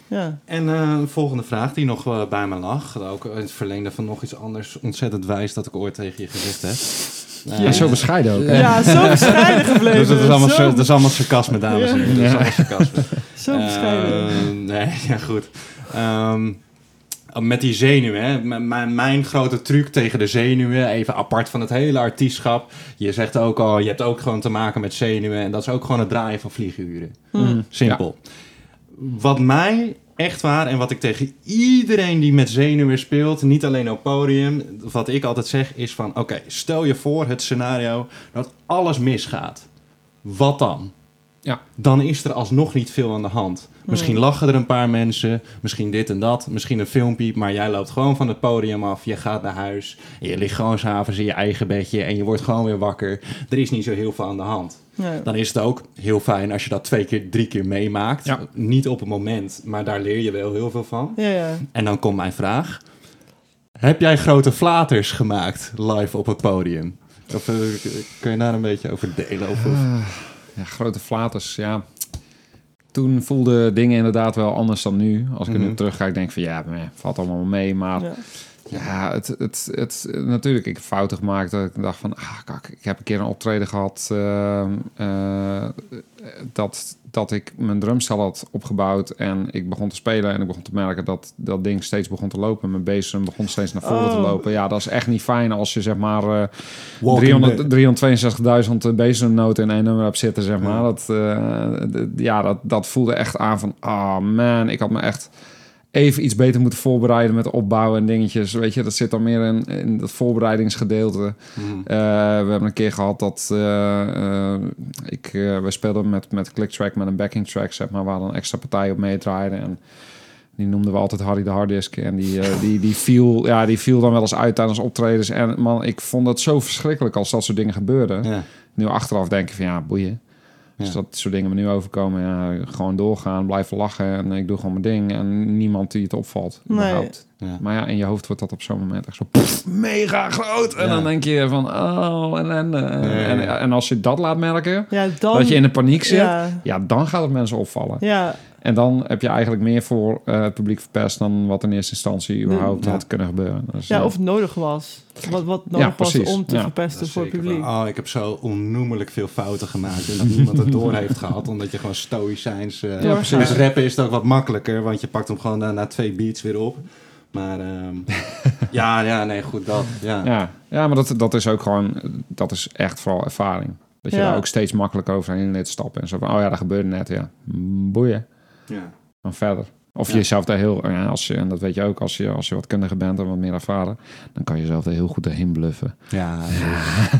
[SPEAKER 2] Ja,
[SPEAKER 1] En eh, een volgende vraag die nog eh, bij me lag. Ook in het verlengde van nog iets anders ontzettend wijs dat ik ooit tegen je gezegd heb.
[SPEAKER 3] En zo bescheiden ook. hè?
[SPEAKER 2] ja zo bescheiden gebleven.
[SPEAKER 1] Dus dat is allemaal,
[SPEAKER 2] zo,
[SPEAKER 1] zo, dat is allemaal sarcasme, dames en heren. Dat is
[SPEAKER 3] Ja.
[SPEAKER 1] allemaal sarcasme.
[SPEAKER 2] zo bescheiden.
[SPEAKER 1] Eh, nee, ja goed. Ehm, met die zenuwen, hè. M- mijn, mijn grote truc tegen de zenuwen, even apart van het hele artiestschap. Je zegt ook al, je hebt ook gewoon te maken met zenuwen. En dat is ook gewoon het draaien van vlieguren.
[SPEAKER 2] Hm.
[SPEAKER 1] Simpel. Wat mij echt waar en wat ik tegen iedereen die met zenuwen speelt, niet alleen op podium, wat ik altijd zeg is van, oké, stel je voor het scenario dat alles misgaat. Wat dan?
[SPEAKER 3] Ja.
[SPEAKER 1] Dan is er alsnog niet veel aan de hand. Misschien lachen er een paar mensen, misschien dit en dat, misschien een filmpje, maar jij loopt gewoon van het podium af, je gaat naar huis, en je ligt gewoon s'avonds in je eigen bedje en je wordt gewoon weer wakker. Er is niet zo heel veel aan de hand.
[SPEAKER 2] Ja.
[SPEAKER 1] Dan is het ook heel fijn als je dat twee keer, drie keer meemaakt.
[SPEAKER 3] Ja.
[SPEAKER 1] Niet op het moment, maar daar leer je wel heel veel van.
[SPEAKER 2] Ja, ja.
[SPEAKER 1] En dan komt mijn vraag. Heb jij grote flaters gemaakt live op het podium? Of eh, kun je daar een beetje over delen? Of, of-
[SPEAKER 3] Ah, ja, grote flaters, ja. Toen voelden dingen inderdaad wel anders dan nu. Als ik er
[SPEAKER 1] Mhm.
[SPEAKER 3] nu terugga, ik denk van ja, valt allemaal mee. Maar
[SPEAKER 2] Ja.
[SPEAKER 3] het, het, het, natuurlijk, ik heb fouten gemaakt. Dat ik dacht van, ah, kak, ik heb een keer een optreden gehad ehm, eh, dat, dat ik mijn drumstel had opgebouwd en ik begon te spelen en ik begon te merken dat dat ding steeds begon te lopen. Mijn bassdrum begon steeds naar voren te
[SPEAKER 2] Oh.
[SPEAKER 3] lopen. Ja, dat is echt niet fijn als je zeg maar 300 362.000 bassdrumnoten in één nummer hebt zitten, zeg maar.
[SPEAKER 1] Ja.
[SPEAKER 3] Dat, eh, ja, dat, dat voelde echt aan van, ah man, ik had me echt even iets beter moeten voorbereiden met opbouwen en dingetjes. Weet je, dat zit dan meer in, in dat voorbereidingsgedeelte.
[SPEAKER 1] Mhm.
[SPEAKER 3] Eh, we hebben een keer gehad dat eh, eh, ik, we speelden met, met clicktrack, met een backing track, zeg maar, waar dan een extra partij op meedraaide. En die noemden we altijd Harry de Harddisk. En die, die, die, viel, ja, die viel dan wel eens uit tijdens optredens. En man, ik vond het zo verschrikkelijk als dat soort dingen gebeurden.
[SPEAKER 1] Ja.
[SPEAKER 3] Nu achteraf denk ik van ja, boeien.
[SPEAKER 1] Ja.
[SPEAKER 3] dat soort dingen me nu overkomen, ja, gewoon doorgaan, blijven lachen. En ik doe gewoon mijn ding. En niemand die het opvalt.
[SPEAKER 2] Nee.
[SPEAKER 3] überhaupt.
[SPEAKER 1] Ja.
[SPEAKER 3] Maar ja, in je hoofd wordt dat op zo'n moment echt zo pff, mega groot. En
[SPEAKER 1] Ja.
[SPEAKER 3] dan denk je van, oh, ellende.
[SPEAKER 1] ja, ja.
[SPEAKER 3] En, en als je dat laat merken,
[SPEAKER 2] Ja, dan...
[SPEAKER 3] dat je in de paniek zit, ja.
[SPEAKER 2] Ja,
[SPEAKER 3] dan gaat het mensen opvallen.
[SPEAKER 2] ja,
[SPEAKER 3] En dan heb je eigenlijk meer voor eh, het publiek verpest dan wat in eerste instantie überhaupt
[SPEAKER 1] Ja.
[SPEAKER 3] had kunnen gebeuren. Dus,
[SPEAKER 2] ja,
[SPEAKER 3] eh,
[SPEAKER 2] of het nodig was. Wat, wat nodig was om te
[SPEAKER 3] Ja.
[SPEAKER 2] verpesten voor het publiek.
[SPEAKER 1] van, oh, ik heb zo onnoemelijk veel fouten gemaakt. En dat niemand het door heeft gehad. Omdat je gewoon stoïcijns... eh
[SPEAKER 2] Ja,
[SPEAKER 3] precies.
[SPEAKER 1] Rappen is het ook wat makkelijker. Want je pakt hem gewoon na twee beats weer op. Maar ehm, ja, ja, nee, goed, dat. Ja.
[SPEAKER 3] Ja, ja maar dat, dat is ook gewoon, dat is echt vooral ervaring. Dat je
[SPEAKER 2] Ja.
[SPEAKER 3] daar ook steeds makkelijker overheen leert stappen. En zo van, oh ja, dat gebeurde net, ja. Boeien,
[SPEAKER 1] Ja.
[SPEAKER 3] dan verder. Of
[SPEAKER 1] Ja.
[SPEAKER 3] jezelf daar heel, ja, als je, en dat weet je ook, als je, als je wat kundiger bent en wat meer ervaren, dan kan je jezelf daar heel goed doorheen bluffen.
[SPEAKER 1] Ja,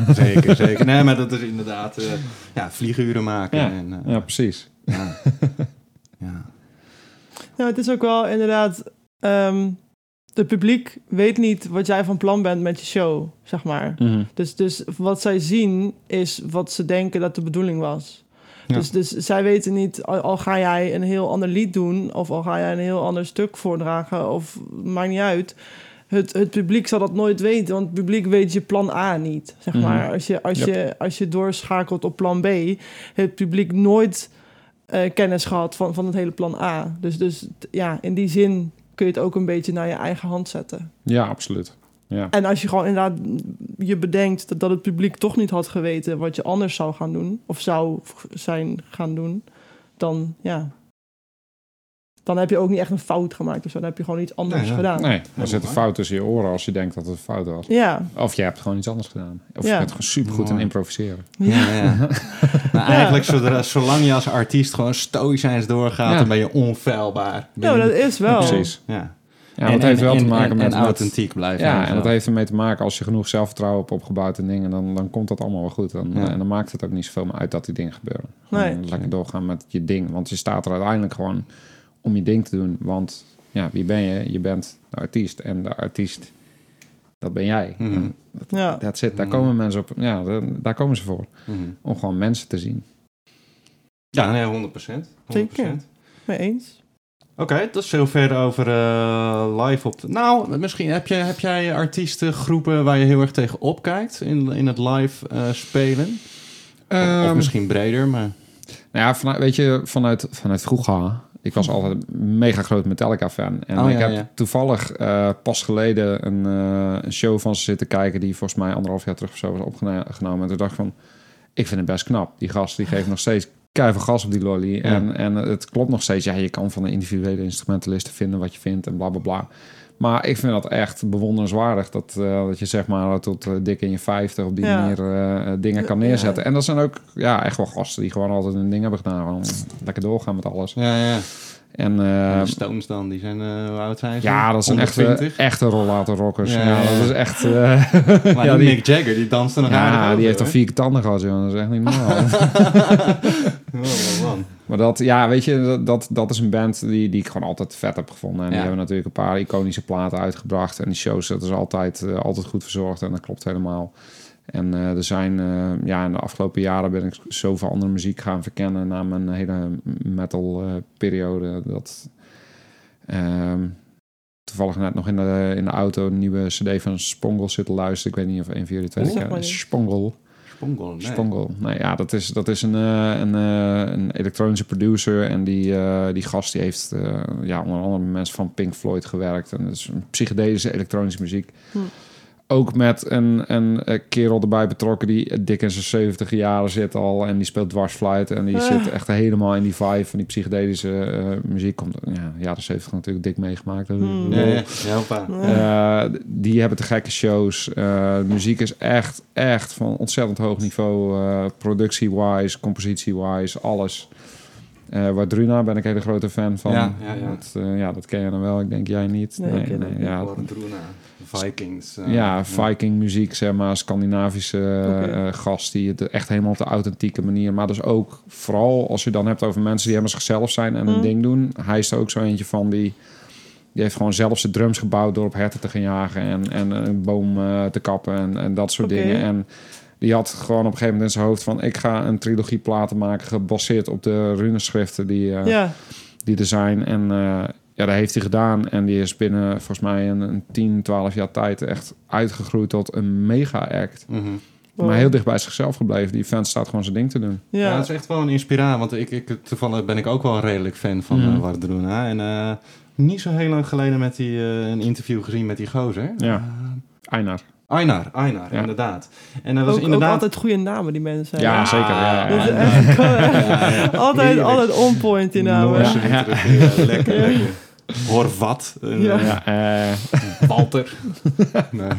[SPEAKER 1] ja. zeker, zeker. Nee, maar dat is inderdaad eh, ja, vlieguren maken.
[SPEAKER 3] Ja.
[SPEAKER 1] En, eh,
[SPEAKER 3] Ja, precies.
[SPEAKER 1] ja. ja.
[SPEAKER 2] Ja, het is ook wel inderdaad... ehm het publiek weet niet wat jij van plan bent met je show, zeg maar.
[SPEAKER 3] Mhm.
[SPEAKER 2] Dus, dus wat zij zien is wat ze denken dat de bedoeling was.
[SPEAKER 1] Ja.
[SPEAKER 2] Dus, dus zij weten niet, al, al ga jij een heel ander lied doen... of al ga jij een heel ander stuk voordragen, of maakt niet uit... Het, het publiek zal dat nooit weten, want het publiek weet je plan A niet. Zeg
[SPEAKER 3] Mhm.
[SPEAKER 2] maar. Als je, als,
[SPEAKER 3] Yep.
[SPEAKER 2] je, als je doorschakelt op plan B, heeft het publiek nooit eh, kennis gehad van, van het hele plan A. Dus, dus ja, in die zin kun je het ook een beetje naar je eigen hand zetten.
[SPEAKER 3] Ja, absoluut. Ja.
[SPEAKER 2] En als je gewoon inderdaad je bedenkt dat, dat het publiek toch niet had geweten wat je anders zou gaan doen, of zou zijn gaan doen, dan ja. Dan heb je ook niet echt een fout gemaakt of zo. Dan heb je gewoon iets anders
[SPEAKER 1] Nee, ja.
[SPEAKER 2] gedaan.
[SPEAKER 3] Nee, er zit een fout tussen je oren als je denkt dat het een fout was.
[SPEAKER 2] Ja,
[SPEAKER 3] Of je hebt gewoon iets anders gedaan. Of
[SPEAKER 2] Ja.
[SPEAKER 3] je bent gewoon supergoed in improviseren.
[SPEAKER 1] Ja, ja. Nou, eigenlijk, zodra, zolang je als artiest gewoon stoïcijns doorgaat,
[SPEAKER 3] Ja.
[SPEAKER 1] dan ben je onfeilbaar. Ben
[SPEAKER 2] nou,
[SPEAKER 1] je-
[SPEAKER 2] dat is wel.
[SPEAKER 3] Precies.
[SPEAKER 1] Ja.
[SPEAKER 3] Ja, dat heeft wel te maken
[SPEAKER 1] en,
[SPEAKER 3] met...
[SPEAKER 1] en
[SPEAKER 3] met-
[SPEAKER 1] authentiek blijven.
[SPEAKER 3] Ja, en dat heeft ermee te maken als je genoeg zelfvertrouwen hebt opgebouwd en dingen, dan, dan komt dat allemaal wel goed. Dan,
[SPEAKER 1] Ja.
[SPEAKER 3] En dan maakt het ook niet zoveel meer uit dat die dingen gebeuren. Gewoon
[SPEAKER 2] Nee.
[SPEAKER 3] lekker doorgaan met je ding. Want je staat er uiteindelijk gewoon om je ding te doen. Want ja, wie ben je? Je bent de artiest. En de artiest, dat ben jij.
[SPEAKER 1] Mhm.
[SPEAKER 3] En
[SPEAKER 2] Ja,
[SPEAKER 3] That's it. Daar
[SPEAKER 1] Mhm.
[SPEAKER 3] komen mensen op. Ja, daar, komen ze voor.
[SPEAKER 1] Mhm.
[SPEAKER 3] Om gewoon mensen te zien.
[SPEAKER 1] Ja, nee, 100 procent.
[SPEAKER 2] Zeker. mee eens.
[SPEAKER 1] Oké, dat is zover over eh, live op. Nou, misschien heb, je, heb jij artiestengroepen waar je heel erg tegen opkijkt in, in het live eh, spelen? Of- of,
[SPEAKER 3] Ehm,
[SPEAKER 1] misschien breder, maar.
[SPEAKER 3] Nou ja, vanuit, weet je, vanuit, vanuit vroeger. Ik was altijd een mega groot Metallica-fan. En
[SPEAKER 1] Oh,
[SPEAKER 3] ik
[SPEAKER 1] ja,
[SPEAKER 3] heb
[SPEAKER 1] ja.
[SPEAKER 3] toevallig eh, pas geleden een, eh, een show van ze zitten kijken... die volgens mij anderhalf jaar terug of zo was opgenomen. En toen dacht ik van, ik vind het best knap. Die gast die geeft nog steeds keihard gas op die lolly. En, en het klopt nog steeds. Ja, je kan van de individuele instrumentalisten vinden wat je vindt en bla, bla, bla. Maar ik vind dat echt bewonderenswaardig. Dat, eh, dat je zeg maar tot eh, dik in je vijftig op die
[SPEAKER 2] Ja.
[SPEAKER 3] manier eh, dingen kan
[SPEAKER 2] Ja.
[SPEAKER 3] neerzetten. En dat zijn ook ja, echt wel gasten die gewoon altijd een ding hebben gedaan. Gewoon lekker doorgaan met alles.
[SPEAKER 1] Ja, ja.
[SPEAKER 3] En eh,
[SPEAKER 1] de Stones dan, die zijn, hoe oud zijn ze?
[SPEAKER 3] ja, dat zijn echte,
[SPEAKER 1] 120?
[SPEAKER 3] echte rollator rockers.
[SPEAKER 1] Ja,
[SPEAKER 3] Ja,
[SPEAKER 1] ja, ja.
[SPEAKER 3] dat is echt... eh,
[SPEAKER 1] Maar
[SPEAKER 3] ja,
[SPEAKER 1] die Mick Jagger, die danste nog
[SPEAKER 3] ja,
[SPEAKER 1] over,
[SPEAKER 3] die heeft
[SPEAKER 1] hoor.
[SPEAKER 3] vier tanden gehad, joh. Dat is echt niet normaal.
[SPEAKER 1] Oh.
[SPEAKER 3] Maar dat, ja, weet je, dat- dat, is een band die, die ik gewoon altijd vet heb gevonden. En die hebben natuurlijk een paar iconische platen uitgebracht. En die shows, dat is altijd, eh, altijd goed verzorgd. En dat klopt helemaal. En eh, er zijn, eh, ja, in de afgelopen jaren ben ik zoveel andere muziek gaan verkennen na mijn hele metal eh, periode. Dat, ehm, toevallig net nog in de, in de auto een nieuwe cd van Spongel zitten luisteren. Ik weet niet of een van jullie twee
[SPEAKER 2] Zeg
[SPEAKER 3] kennen. Spongel.
[SPEAKER 1] Spongol, nee.
[SPEAKER 3] Spongel. Nou ja, dat is, dat is een, eh, een, eh, een elektronische producer. En die, eh, die gast die heeft eh, ja, onder andere met mensen van Pink Floyd gewerkt. En dat is een psychedelische elektronische muziek.
[SPEAKER 2] Hm.
[SPEAKER 3] Ook met een, een eh, kerel erbij betrokken die dik in zijn 70 jaren zit al. En die speelt dwarsfluit. En die
[SPEAKER 2] Ah.
[SPEAKER 3] zit echt helemaal in die vibe van die psychedelische eh, muziek. Komt ja, jaren 70 natuurlijk dik meegemaakt.
[SPEAKER 2] Hm.
[SPEAKER 1] Ja, ja.
[SPEAKER 3] Eh, die hebben te gekke shows. Eh, de muziek is echt, echt van ontzettend hoog niveau. eh, Productie-wise, compositie-wise, alles. Eh waar Druna ben ik een hele grote fan van.
[SPEAKER 1] Ja, ja, ja.
[SPEAKER 3] Dat, eh, ja, dat ken je dan wel. Ik denk jij niet.
[SPEAKER 2] Nee, ik ken het niet.
[SPEAKER 3] ja,
[SPEAKER 1] Warendroena, Vikings. eh,
[SPEAKER 3] ja, Viking muziek, zeg maar, Scandinavische eh, gast die het echt helemaal op de authentieke manier. Maar dus ook vooral als je dan hebt over mensen die helemaal zichzelf zijn en een
[SPEAKER 2] Mm.
[SPEAKER 3] ding doen. Hij is er ook zo eentje van die. Die heeft gewoon zelf zijn drums gebouwd door op herten te gaan jagen en, en een boom eh, te kappen en, en dat soort dingen. En die had gewoon op een gegeven moment in zijn hoofd van... ik ga een trilogie platen maken gebaseerd op de runeschriften die, eh,
[SPEAKER 2] Ja,
[SPEAKER 3] die er zijn. En eh, ja, dat heeft hij gedaan. En die is binnen volgens mij een, een 10, 12 jaar tijd echt uitgegroeid tot een mega-act.
[SPEAKER 1] Mhm.
[SPEAKER 2] wow.
[SPEAKER 3] Maar heel dicht bij zichzelf gebleven. Die vent staat gewoon zijn ding te doen.
[SPEAKER 1] Ja.
[SPEAKER 2] Ja,
[SPEAKER 1] het is echt wel een inspiratie. Want ik, ik, toevallig ben ik ook wel redelijk fan van mm. Wardruna. En eh, niet zo heel lang geleden met die, eh, een interview gezien met die gozer.
[SPEAKER 3] Ja.
[SPEAKER 1] Eh,
[SPEAKER 3] Einar.
[SPEAKER 1] Einar, Einar,
[SPEAKER 3] Ja.
[SPEAKER 1] inderdaad. En dat was
[SPEAKER 2] ook, ook
[SPEAKER 1] inderdaad...
[SPEAKER 2] altijd goede namen die mensen
[SPEAKER 3] Ja,
[SPEAKER 2] hebben.
[SPEAKER 3] zeker. Ja,
[SPEAKER 2] echt,
[SPEAKER 1] ja.
[SPEAKER 2] altijd, altijd on point die namen.
[SPEAKER 1] Lekker, lekker. Horvat.
[SPEAKER 2] Ja.
[SPEAKER 1] eh,
[SPEAKER 3] Ja, eh,
[SPEAKER 1] Walter. nee.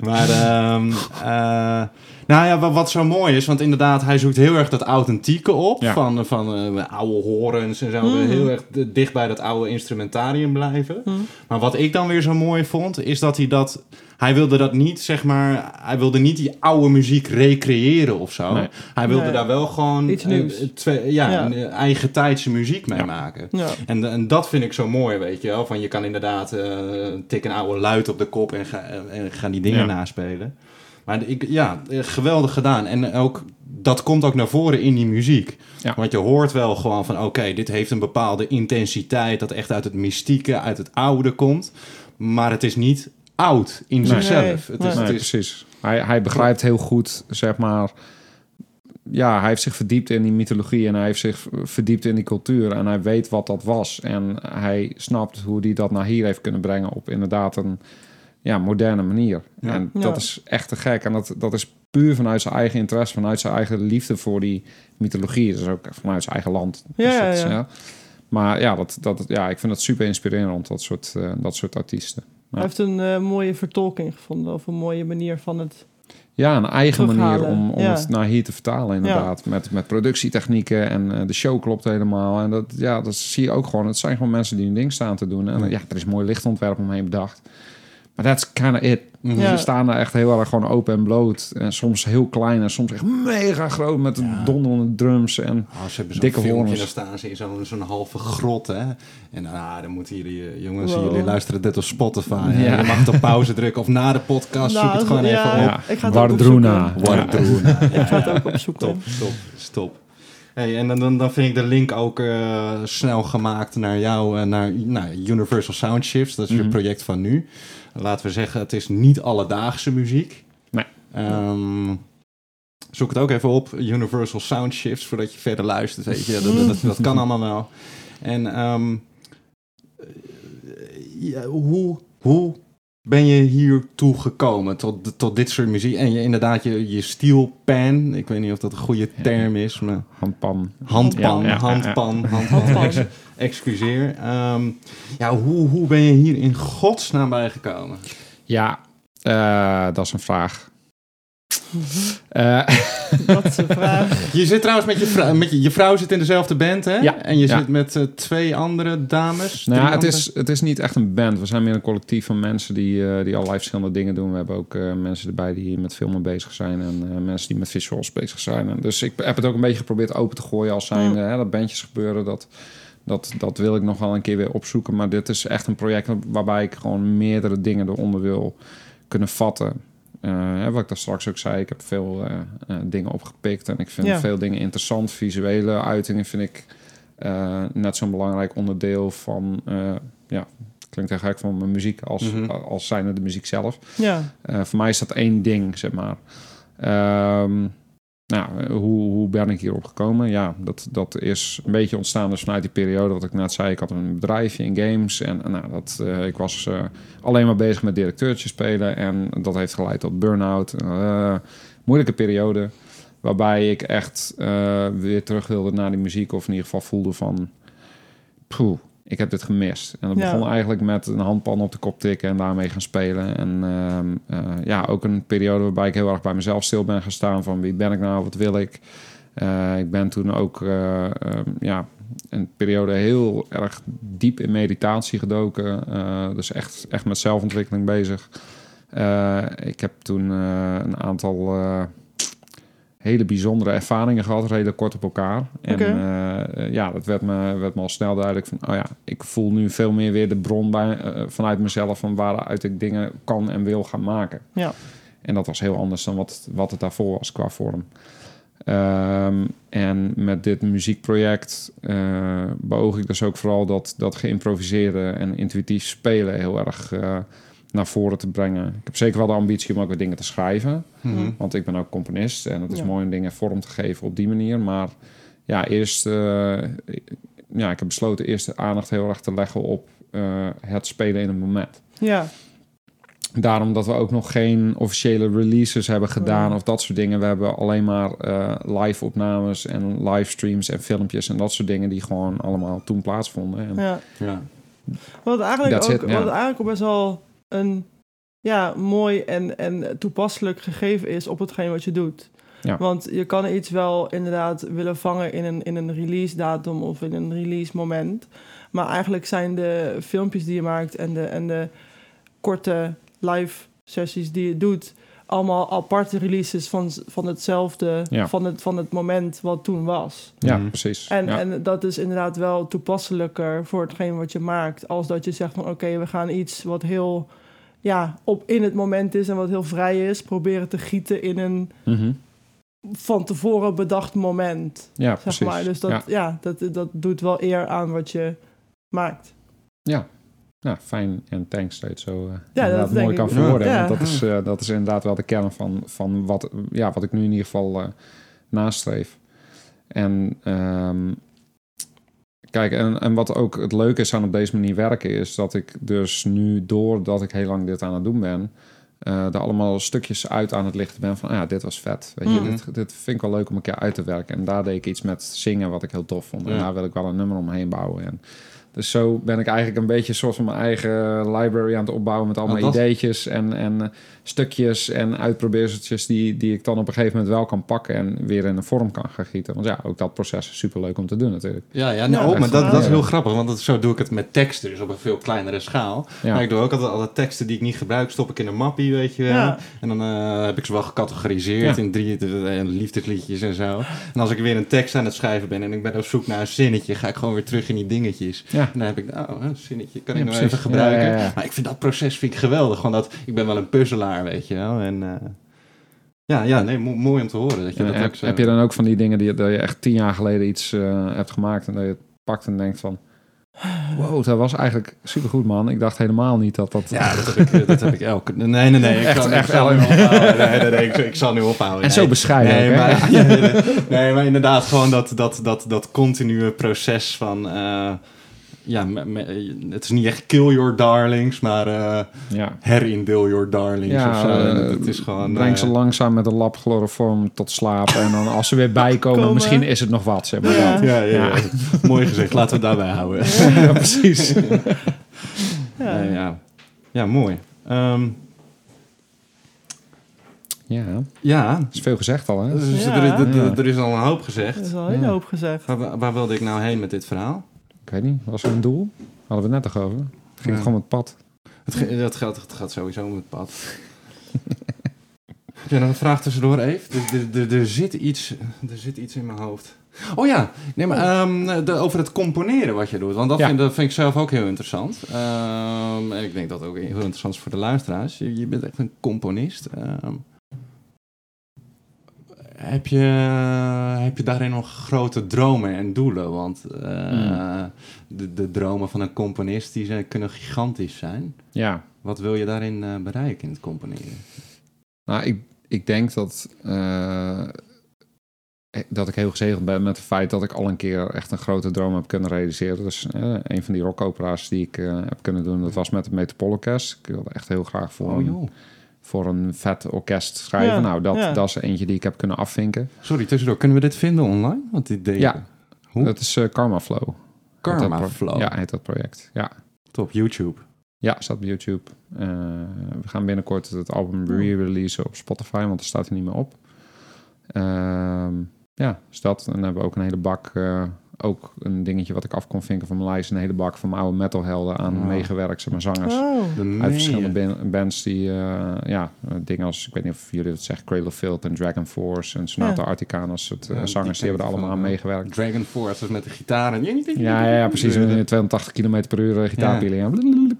[SPEAKER 1] Maar, ehm, eh, nou ja, wat, zo mooi is, want inderdaad, hij zoekt heel erg dat authentieke op.
[SPEAKER 3] Ja.
[SPEAKER 1] Van, van eh, oude horens en zo.
[SPEAKER 2] Mhm.
[SPEAKER 1] Heel erg dicht bij dat oude instrumentarium blijven.
[SPEAKER 2] Hm.
[SPEAKER 1] Maar wat ik dan weer zo mooi vond, is dat hij dat. Hij wilde dat niet, zeg maar. Hij wilde niet die oude muziek recreëren of zo.
[SPEAKER 3] Nee.
[SPEAKER 1] Hij wilde
[SPEAKER 2] Nee.
[SPEAKER 1] daar wel gewoon.
[SPEAKER 2] Iets
[SPEAKER 1] eh,
[SPEAKER 2] nieuws.
[SPEAKER 1] twee, ja,
[SPEAKER 2] Ja.
[SPEAKER 1] een eh, eigen tijdse muziek mee
[SPEAKER 3] Ja.
[SPEAKER 1] maken.
[SPEAKER 2] Ja.
[SPEAKER 1] En, en dat vind ik zo mooi, weet je wel. Van je kan inderdaad eh tik een oude luid op de kop en ga, en ga die dingen
[SPEAKER 3] Ja.
[SPEAKER 1] naspelen. Maar ik, ja, eh, geweldig gedaan. En ook, dat komt ook naar voren in die muziek.
[SPEAKER 3] Ja.
[SPEAKER 1] Want je hoort wel gewoon van, oké, dit heeft een bepaalde intensiteit... dat echt uit het mystieke, uit het oude komt. Maar het is niet oud in
[SPEAKER 3] Nee.
[SPEAKER 1] zichzelf.
[SPEAKER 2] Nee,
[SPEAKER 1] Het is,
[SPEAKER 3] nee,
[SPEAKER 1] het is,
[SPEAKER 3] precies. Hij, hij begrijpt heel goed, zeg maar... Ja, hij heeft zich verdiept in die mythologie en hij heeft zich verdiept in die cultuur. En hij weet wat dat was. En hij snapt hoe hij dat naar hier heeft kunnen brengen op inderdaad een ja, moderne manier.
[SPEAKER 1] Ja.
[SPEAKER 3] En
[SPEAKER 2] Ja.
[SPEAKER 3] dat is echt te gek. En dat, dat is puur vanuit zijn eigen interesse, vanuit zijn eigen liefde voor die mythologie. Dus ook vanuit zijn eigen land.
[SPEAKER 2] Ja,
[SPEAKER 3] Dus
[SPEAKER 2] ja,
[SPEAKER 3] dat is,
[SPEAKER 2] ja.
[SPEAKER 3] Maar ja, dat, dat, ja, ik vind dat super inspirerend, dat soort, eh, dat soort artiesten.
[SPEAKER 2] Hij heeft een eh, mooie vertolking gevonden of een mooie manier van het.
[SPEAKER 3] Ja, een eigen manier om, om
[SPEAKER 2] ja.
[SPEAKER 3] het naar hier te vertalen, inderdaad. Met, met productietechnieken en eh, de show klopt helemaal. En dat, ja, dat zie je ook gewoon. Het zijn gewoon mensen die hun ding staan te doen. En ja, er is mooi lichtontwerp omheen bedacht. Maar that's kind of it.
[SPEAKER 1] Mhm.
[SPEAKER 2] Ja.
[SPEAKER 3] Ze staan daar echt heel erg gewoon open en bloot. En soms heel klein en soms echt mega groot met
[SPEAKER 1] Ja.
[SPEAKER 3] donderende drums. En
[SPEAKER 1] Oh, ze hebben
[SPEAKER 3] Dikke horens.
[SPEAKER 1] dan staan ze in zo'n zo'n halve grot, hè. En ah, dan moeten jullie, eh, jongens,
[SPEAKER 2] Wow.
[SPEAKER 1] jullie luisteren dit op Spotify.
[SPEAKER 3] Ja.
[SPEAKER 1] Je mag op pauze drukken of na de podcast, zoek
[SPEAKER 2] Nou,
[SPEAKER 1] het gewoon
[SPEAKER 2] ja.
[SPEAKER 1] even op.
[SPEAKER 3] ja,
[SPEAKER 2] ik ga het
[SPEAKER 3] Wardruna.
[SPEAKER 2] ook opzoeken.
[SPEAKER 1] Wardruna.
[SPEAKER 2] Ik ga het ook opzoeken.
[SPEAKER 1] Top, top, stop. Hey, en dan, dan, vind ik de link ook eh, snel gemaakt naar jou, en naar nou, Universal Sound Shifts. Dat is je
[SPEAKER 3] Mhm.
[SPEAKER 1] project van nu. Laten we zeggen, het is niet alledaagse muziek.
[SPEAKER 3] Nee.
[SPEAKER 1] Ehm, zoek het ook even op, Universal Sound Shifts, voordat je verder luistert. Weet je. Dat, dat, dat, dat kan allemaal wel. En ehm, eh, ja, hoe, hoe ben je hiertoe gekomen, tot, tot dit soort muziek? En je, inderdaad, je, je steelpan, ik weet niet of dat een goede term is, maar
[SPEAKER 3] handpan.
[SPEAKER 1] handpan,
[SPEAKER 3] Ja, ja, ja,
[SPEAKER 1] handpan, handpan,
[SPEAKER 2] Handpan.
[SPEAKER 1] ex- excuseer. Ehm, ja, hoe, hoe ben je hier in godsnaam bijgekomen?
[SPEAKER 3] Ja, eh, dat is een vraag. Eh,
[SPEAKER 2] is een vraag.
[SPEAKER 1] Je zit trouwens met je vrouw, met je, je vrouw zit in dezelfde band, hè?
[SPEAKER 3] Ja,
[SPEAKER 1] En je
[SPEAKER 3] ja.
[SPEAKER 1] zit met eh, twee andere dames.
[SPEAKER 3] Nou ja, het
[SPEAKER 1] andere-
[SPEAKER 3] is, het is niet echt een band. We zijn meer een collectief van mensen die, eh, die allerlei verschillende dingen doen. We hebben ook eh, mensen erbij die met filmen bezig zijn en eh, mensen die met visuals bezig zijn. En dus ik heb het ook een beetje geprobeerd open te gooien als zijn hè, dat bandjes gebeuren. Dat, dat, dat wil ik nog wel een keer weer opzoeken. Maar dit is echt een project waarbij ik gewoon meerdere dingen eronder wil kunnen vatten. Eh, wat ik daar straks ook zei, ik heb veel eh, eh, dingen opgepikt en ik vind
[SPEAKER 2] Ja.
[SPEAKER 3] veel dingen interessant. Visuele uitingen vind ik eh, net zo'n belangrijk onderdeel van eh, ja, klinkt heel gek van mijn muziek als,
[SPEAKER 1] Mhm.
[SPEAKER 3] als zijnde de muziek zelf.
[SPEAKER 2] Ja,
[SPEAKER 3] Eh, voor mij is dat één ding, zeg maar. Ehm, nou, eh, hoe, hoe ben ik hierop gekomen? Ja, dat, dat is een beetje ontstaan dus vanuit die periode wat ik net zei. Ik had een bedrijfje in games en, nou, dat, eh, ik was eh, alleen maar bezig met directeurtje spelen. En dat heeft geleid tot burn-out. Eh, moeilijke periode. Waarbij ik echt weer terug wilde naar die muziek. Of in ieder geval voelde van... ik heb dit gemist. En dat
[SPEAKER 2] Ja.
[SPEAKER 3] begon eigenlijk met een handpan op de kop tikken en daarmee gaan spelen. En ehm, eh, ja, ook een periode waarbij ik heel erg bij mezelf stil ben gaan staan van wie ben ik nou, wat wil ik. Eh, ik ben toen ook eh, ehm, ja, een periode heel erg diep in meditatie gedoken. Dus echt, echt met zelfontwikkeling bezig. Ik heb toen een aantal hele bijzondere ervaringen gehad, redelijk kort op elkaar. En
[SPEAKER 2] Oké.
[SPEAKER 3] eh, ja, dat werd me, werd me al snel duidelijk van, oh ja, ik voel nu veel meer weer de bron bij, eh, vanuit mezelf van waaruit ik dingen kan en wil gaan maken.
[SPEAKER 2] Ja.
[SPEAKER 3] En dat was heel anders dan wat, wat het daarvoor was qua vorm. Ehm, en met dit muziekproject eh beoog ik dus ook vooral dat, dat geïmproviseerde en intuïtief spelen heel erg eh, naar voren te brengen. Ik heb zeker wel de ambitie om ook weer dingen te schrijven.
[SPEAKER 1] Mhm.
[SPEAKER 3] Want ik ben ook componist en het is
[SPEAKER 2] Ja.
[SPEAKER 3] mooi om dingen vorm te geven op die manier. Maar ja, eerst, eh, ja, ik heb besloten eerst de aandacht heel erg te leggen op eh, het spelen in een moment.
[SPEAKER 2] ja,
[SPEAKER 3] Daarom dat we ook nog geen officiële releases hebben gedaan
[SPEAKER 2] Ja.
[SPEAKER 3] of dat soort dingen. We hebben alleen maar eh, live opnames en livestreams en filmpjes en dat soort dingen die gewoon allemaal toen plaatsvonden. En,
[SPEAKER 2] ja.
[SPEAKER 1] Ja.
[SPEAKER 2] Wat eigenlijk ook,
[SPEAKER 3] it, ja.
[SPEAKER 2] wat eigenlijk ook best wel een ja, mooi en, en toepasselijk gegeven is op hetgeen wat je doet.
[SPEAKER 3] Ja.
[SPEAKER 2] Want je kan iets wel inderdaad willen vangen in een, in een release datum of in een release moment. Maar eigenlijk zijn de filmpjes die je maakt en de, en de korte live sessies die je doet, allemaal aparte releases van, van hetzelfde,
[SPEAKER 3] Ja.
[SPEAKER 2] van, het, van het moment wat toen was.
[SPEAKER 3] ja,
[SPEAKER 1] Mhm.
[SPEAKER 3] precies.
[SPEAKER 2] En,
[SPEAKER 3] ja.
[SPEAKER 2] en dat is inderdaad wel toepasselijker voor hetgeen wat je maakt. Als dat je zegt van oké, we gaan iets wat heel ja, op in het moment is en wat heel vrij is, proberen te gieten in een
[SPEAKER 3] Mhm.
[SPEAKER 2] van tevoren bedacht moment.
[SPEAKER 3] ja,
[SPEAKER 2] Zeg
[SPEAKER 3] precies.
[SPEAKER 2] maar. Dus dat,
[SPEAKER 3] ja.
[SPEAKER 2] ja. dat, dat doet wel eer aan wat je maakt.
[SPEAKER 3] Nou, fijn en thanks dat je het zo uh,
[SPEAKER 2] dat
[SPEAKER 3] inderdaad
[SPEAKER 2] denk
[SPEAKER 3] mooi kan verwoorden.
[SPEAKER 2] Ja.
[SPEAKER 3] Want dat is, eh, dat is inderdaad wel de kern van, van wat, ja, wat ik nu in ieder geval eh, nastreef. En ehm, kijk, en, en wat ook het leuke is aan op deze manier werken... is dat ik dus nu, doordat ik heel lang dit aan het doen ben... eh er allemaal stukjes uit aan het lichten ben van... ah ja, dit was vet. Weet je,
[SPEAKER 2] Mhm.
[SPEAKER 3] dit, dit vind ik wel leuk om een keer uit te werken. En daar deed ik iets met zingen wat ik heel tof vond. En
[SPEAKER 1] Ja.
[SPEAKER 3] daar wil ik wel een nummer omheen bouwen. En dus zo ben ik eigenlijk een beetje een soort van mijn eigen library aan het opbouwen met allemaal
[SPEAKER 1] Want dat-
[SPEAKER 3] ideetjes en, en eh, stukjes en uitprobeerseltjes die, die ik dan op een gegeven moment wel kan pakken en weer in een vorm kan gaan gieten. Want ja, ook dat proces is super leuk om te doen natuurlijk.
[SPEAKER 1] Ja, ja,
[SPEAKER 2] Ja,
[SPEAKER 1] oh, maar dat, dat is heel grappig, want dat, zo doe ik het met teksten, dus op een veel kleinere schaal.
[SPEAKER 3] Ja.
[SPEAKER 1] Maar ik doe ook altijd alle teksten die ik niet gebruik, stop ik in een mappie, weet je wel.
[SPEAKER 2] Ja.
[SPEAKER 1] En dan eh, heb ik ze wel gecategoriseerd
[SPEAKER 3] Ja.
[SPEAKER 1] in drie eh, liefdesliedjes en zo. En als ik weer een tekst aan het schrijven ben en ik ben op zoek naar een zinnetje, ga ik gewoon weer terug in die dingetjes.
[SPEAKER 3] Ja.
[SPEAKER 1] Dan heb ik, oh, een zinnetje kan ik nog even gebruiken. Maar ik vind dat proces vind ik geweldig, gewoon dat, ik ben wel een puzzelaar, weet je wel. En eh, ja, ja, nee, mo- mooi om te horen dat je dat
[SPEAKER 3] heb,
[SPEAKER 1] ook zo...
[SPEAKER 3] heb je dan ook van die dingen die dat je echt tien jaar geleden iets eh, hebt gemaakt en dat je het pakt en denkt van... Wow, dat was eigenlijk supergoed man. Ik dacht helemaal niet dat dat...
[SPEAKER 1] Ja, dat heb ik, dat heb ik elke... Nee, nee, nee. Ik
[SPEAKER 3] Echt-
[SPEAKER 1] zal,
[SPEAKER 3] echt
[SPEAKER 1] ik nu ophouden. Nee, nee, nee, ik, ik zal nu ophouden.
[SPEAKER 3] En
[SPEAKER 1] Nee.
[SPEAKER 3] zo bescheiden
[SPEAKER 1] Nee,
[SPEAKER 3] ook,
[SPEAKER 1] maar, ja, nee, nee. nee, maar inderdaad gewoon dat, dat, dat, dat continue proces van... eh, ja, me- me- het is niet echt kill your darlings, maar eh
[SPEAKER 3] Ja.
[SPEAKER 1] herindeel your darlings
[SPEAKER 3] Ja,
[SPEAKER 1] of zo.
[SPEAKER 3] Eh,
[SPEAKER 1] het is gewoon...
[SPEAKER 3] Breng
[SPEAKER 1] eh,
[SPEAKER 3] ze langzaam met een lap chloroform tot slaap. En dan als ze weer bijkomen,
[SPEAKER 2] Komen.
[SPEAKER 3] misschien is het nog wat, zeg maar.
[SPEAKER 2] Ja.
[SPEAKER 3] dat.
[SPEAKER 1] ja, ja, ja.
[SPEAKER 3] Ja.
[SPEAKER 1] mooi gezegd. Laten we het daarbij houden.
[SPEAKER 3] ja, precies.
[SPEAKER 2] Ja.
[SPEAKER 1] Ja. ja, mooi. Ehm,
[SPEAKER 3] Ja, dat
[SPEAKER 1] ja,
[SPEAKER 3] is veel gezegd al, hè?
[SPEAKER 1] dus
[SPEAKER 2] Ja.
[SPEAKER 1] Er, er- er- er is al een hoop gezegd.
[SPEAKER 2] is al een hoop gezegd.
[SPEAKER 1] Waar, waar wilde ik nou heen met dit verhaal?
[SPEAKER 3] Ik weet niet, was er een doel? Hadden we het net toch over? Het ging
[SPEAKER 1] Ja.
[SPEAKER 3] gewoon met het pad.
[SPEAKER 1] Het, dat, gaat, het gaat sowieso met het pad. Heb jij nog een vraag tussendoor, Eve? Er, er, zit iets, er zit iets in mijn hoofd. Oh ja, nee, maar, ehm, de- over het componeren wat je doet. Want dat,
[SPEAKER 3] Ja.
[SPEAKER 1] vind, dat vind ik zelf ook heel interessant. Ehm, en ik denk dat ook heel interessant is voor de luisteraars. Je, je bent echt een componist. Ehm, Heb je, heb je daarin nog grote dromen en doelen? Want eh,
[SPEAKER 3] Hmm.
[SPEAKER 1] de, de dromen van een componist die zijn, kunnen gigantisch zijn.
[SPEAKER 3] Ja,
[SPEAKER 1] Wat wil je daarin eh, bereiken in het componeren?
[SPEAKER 3] Nou, ik, ik denk dat, eh, dat ik heel gezegend ben met het feit dat ik al een keer echt een grote droom heb kunnen realiseren. Dus eh, een van die rockopera's die ik eh, heb kunnen doen, dat was met het Metropoolorkest. Ik wilde echt heel graag voor,
[SPEAKER 1] Oh.
[SPEAKER 3] Voor een vet orkest schrijven.
[SPEAKER 2] Ja,
[SPEAKER 3] nou, dat,
[SPEAKER 2] ja.
[SPEAKER 3] dat is eentje die ik heb kunnen afvinken.
[SPEAKER 1] Sorry, tussendoor. Kunnen we dit vinden online? Want dit deed
[SPEAKER 3] Ja.
[SPEAKER 1] Hoe?
[SPEAKER 3] Dat is eh, Karma Flow. Heet dat
[SPEAKER 1] Karma
[SPEAKER 3] pro-
[SPEAKER 1] Flow.
[SPEAKER 3] Ja, heet dat project. Ja.
[SPEAKER 1] Top, YouTube.
[SPEAKER 3] Ja, staat op YouTube. Eh, we gaan binnenkort het album re-releasen op Spotify, want er staat er niet meer op. Ehm, ja, dus dat. En dan hebben we ook een hele bak, eh, ook een dingetje wat ik af kon vinken van mijn lijst, een hele bak van mijn oude metalhelden aan
[SPEAKER 1] Wow.
[SPEAKER 3] meegewerkt, zeg maar zangers.
[SPEAKER 2] Oh.
[SPEAKER 3] Uit verschillende ban- bands die, eh, ja, eh, dingen als, ik weet niet of jullie het zeggen, Cradle of Filth en Dragon Force en Sonata
[SPEAKER 2] Ja.
[SPEAKER 3] Soort eh,
[SPEAKER 1] Ja,
[SPEAKER 3] zangers, die hebben er allemaal aan
[SPEAKER 1] van,
[SPEAKER 3] meegewerkt.
[SPEAKER 1] Dragon Force, dus met de gitaar. En...
[SPEAKER 3] Ja, ja, ja, precies. Een 280 km per uur eh. Ja,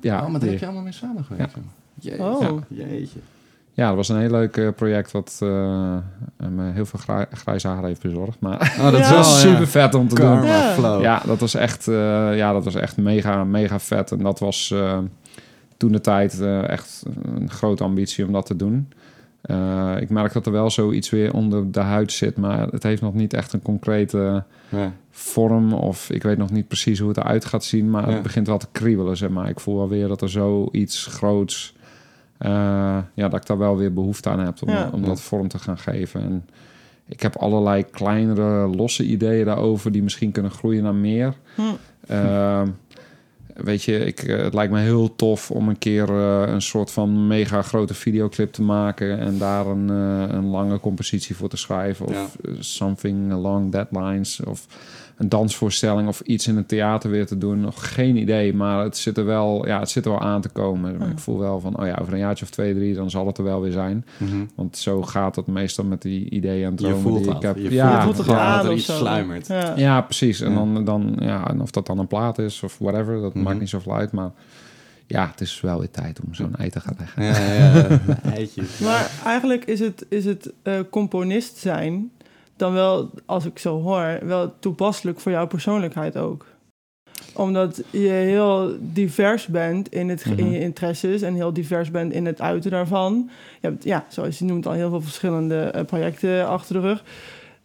[SPEAKER 3] ja,
[SPEAKER 1] oh, maar daar heb je allemaal mee samengewerkt. Ja. Jeetje.
[SPEAKER 2] Oh.
[SPEAKER 1] Jeetje.
[SPEAKER 3] Ja, dat was een heel leuk eh, project wat eh, me heel veel grij- grijze haar heeft bezorgd. Maar
[SPEAKER 1] Oh, dat
[SPEAKER 2] Ja.
[SPEAKER 1] is
[SPEAKER 3] het
[SPEAKER 1] wel
[SPEAKER 3] was
[SPEAKER 1] ja.
[SPEAKER 3] super vet om te
[SPEAKER 1] Karma
[SPEAKER 3] doen.
[SPEAKER 2] Ja.
[SPEAKER 1] Flow.
[SPEAKER 3] Ja, dat was echt, eh, ja, dat was echt mega, mega vet. En dat was eh, toen de tijd eh, echt een grote ambitie om dat te doen. Eh, ik merk dat er wel zoiets weer onder de huid zit, maar het heeft nog niet echt een concrete
[SPEAKER 1] Ja.
[SPEAKER 3] vorm. Of ik weet nog niet precies hoe het eruit gaat zien, maar
[SPEAKER 1] Ja.
[SPEAKER 3] het begint wel te kriebelen, zeg maar. Ik voel wel weer dat er zoiets groots, eh, ja, dat ik daar wel weer behoefte aan heb om,
[SPEAKER 2] Ja.
[SPEAKER 3] om dat vorm te gaan geven. En ik heb allerlei kleinere, losse ideeën daarover die misschien kunnen groeien naar meer.
[SPEAKER 2] Hm.
[SPEAKER 3] Ehm, weet je, ik, eh, het lijkt me heel tof om een keer eh, een soort van mega grote videoclip te maken en daar een, eh, een lange compositie voor te schrijven. Of
[SPEAKER 1] Ja.
[SPEAKER 3] eh, something along that lines. Of een dansvoorstelling of iets in het theater weer te doen. Nog geen idee, maar het zit er wel, ja, het zit er wel aan te komen.
[SPEAKER 2] Ja.
[SPEAKER 3] Ik voel wel van, oh ja, over een jaartje of twee, drie, dan zal het er wel weer zijn.
[SPEAKER 1] Mhm.
[SPEAKER 3] Want zo gaat het meestal met die ideeën en
[SPEAKER 1] Je
[SPEAKER 3] dromen
[SPEAKER 1] voelt
[SPEAKER 3] die
[SPEAKER 1] dat.
[SPEAKER 3] ik heb.
[SPEAKER 1] Je
[SPEAKER 3] ja,
[SPEAKER 2] voelt het
[SPEAKER 1] dat er iets sluimert.
[SPEAKER 2] Ja.
[SPEAKER 3] ja, precies. En
[SPEAKER 1] Ja.
[SPEAKER 3] dan, dan ja, en of dat dan een plaat is of whatever, dat
[SPEAKER 1] Mhm.
[SPEAKER 3] maakt niet zoveel uit. Maar ja, het is wel weer tijd om zo'n ei te gaan leggen.
[SPEAKER 1] Ja, ja, ja. Eitjes.
[SPEAKER 2] Maar eigenlijk is het, is het eh, componist zijn dan wel, als ik zo hoor, wel toepasselijk voor jouw persoonlijkheid ook. Omdat je heel divers bent in, het, in
[SPEAKER 3] Mhm.
[SPEAKER 2] je interesses en heel divers bent in het uiten daarvan. Je hebt, ja, zoals je noemt, al heel veel verschillende eh, projecten achter de rug.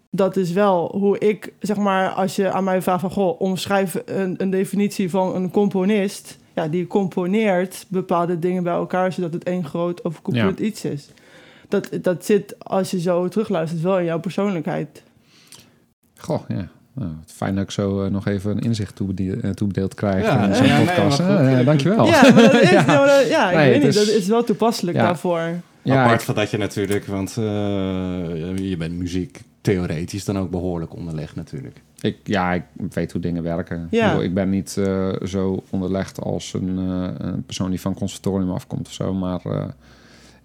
[SPEAKER 2] Dat is wel hoe ik, zeg maar, als je aan mij vraagt van... Goh, omschrijf een, een definitie van een componist. Ja, die componeert bepaalde dingen bij elkaar... zodat het één groot overkoepelend iets is. Dat, dat zit, als je zo terugluistert, wel in jouw persoonlijkheid.
[SPEAKER 3] Goh, ja. Nou, fijn dat ik zo eh, nog even een inzicht eh, toebedeeld krijg
[SPEAKER 1] Ja,
[SPEAKER 3] in zo'n
[SPEAKER 1] ja, nee,
[SPEAKER 3] podcast.
[SPEAKER 1] goed.
[SPEAKER 3] Eh, dankjewel.
[SPEAKER 2] Ja, maar dat is,
[SPEAKER 3] Ja.
[SPEAKER 2] dat- ja, ik
[SPEAKER 3] Nee,
[SPEAKER 2] weet
[SPEAKER 3] het
[SPEAKER 2] niet,
[SPEAKER 3] is-
[SPEAKER 2] dat is wel toepasselijk
[SPEAKER 3] Ja.
[SPEAKER 2] daarvoor.
[SPEAKER 3] Ja,
[SPEAKER 1] Apart
[SPEAKER 3] ik-
[SPEAKER 1] van dat je natuurlijk, want eh, je bent muziek theoretisch dan ook behoorlijk onderlegd natuurlijk.
[SPEAKER 3] Ik, ja, ik weet hoe dingen werken.
[SPEAKER 2] Ja.
[SPEAKER 3] Ik, bedoel, ik ben niet eh, zo onderlegd als een, eh, een persoon die van conservatorium afkomt of zo. Maar eh,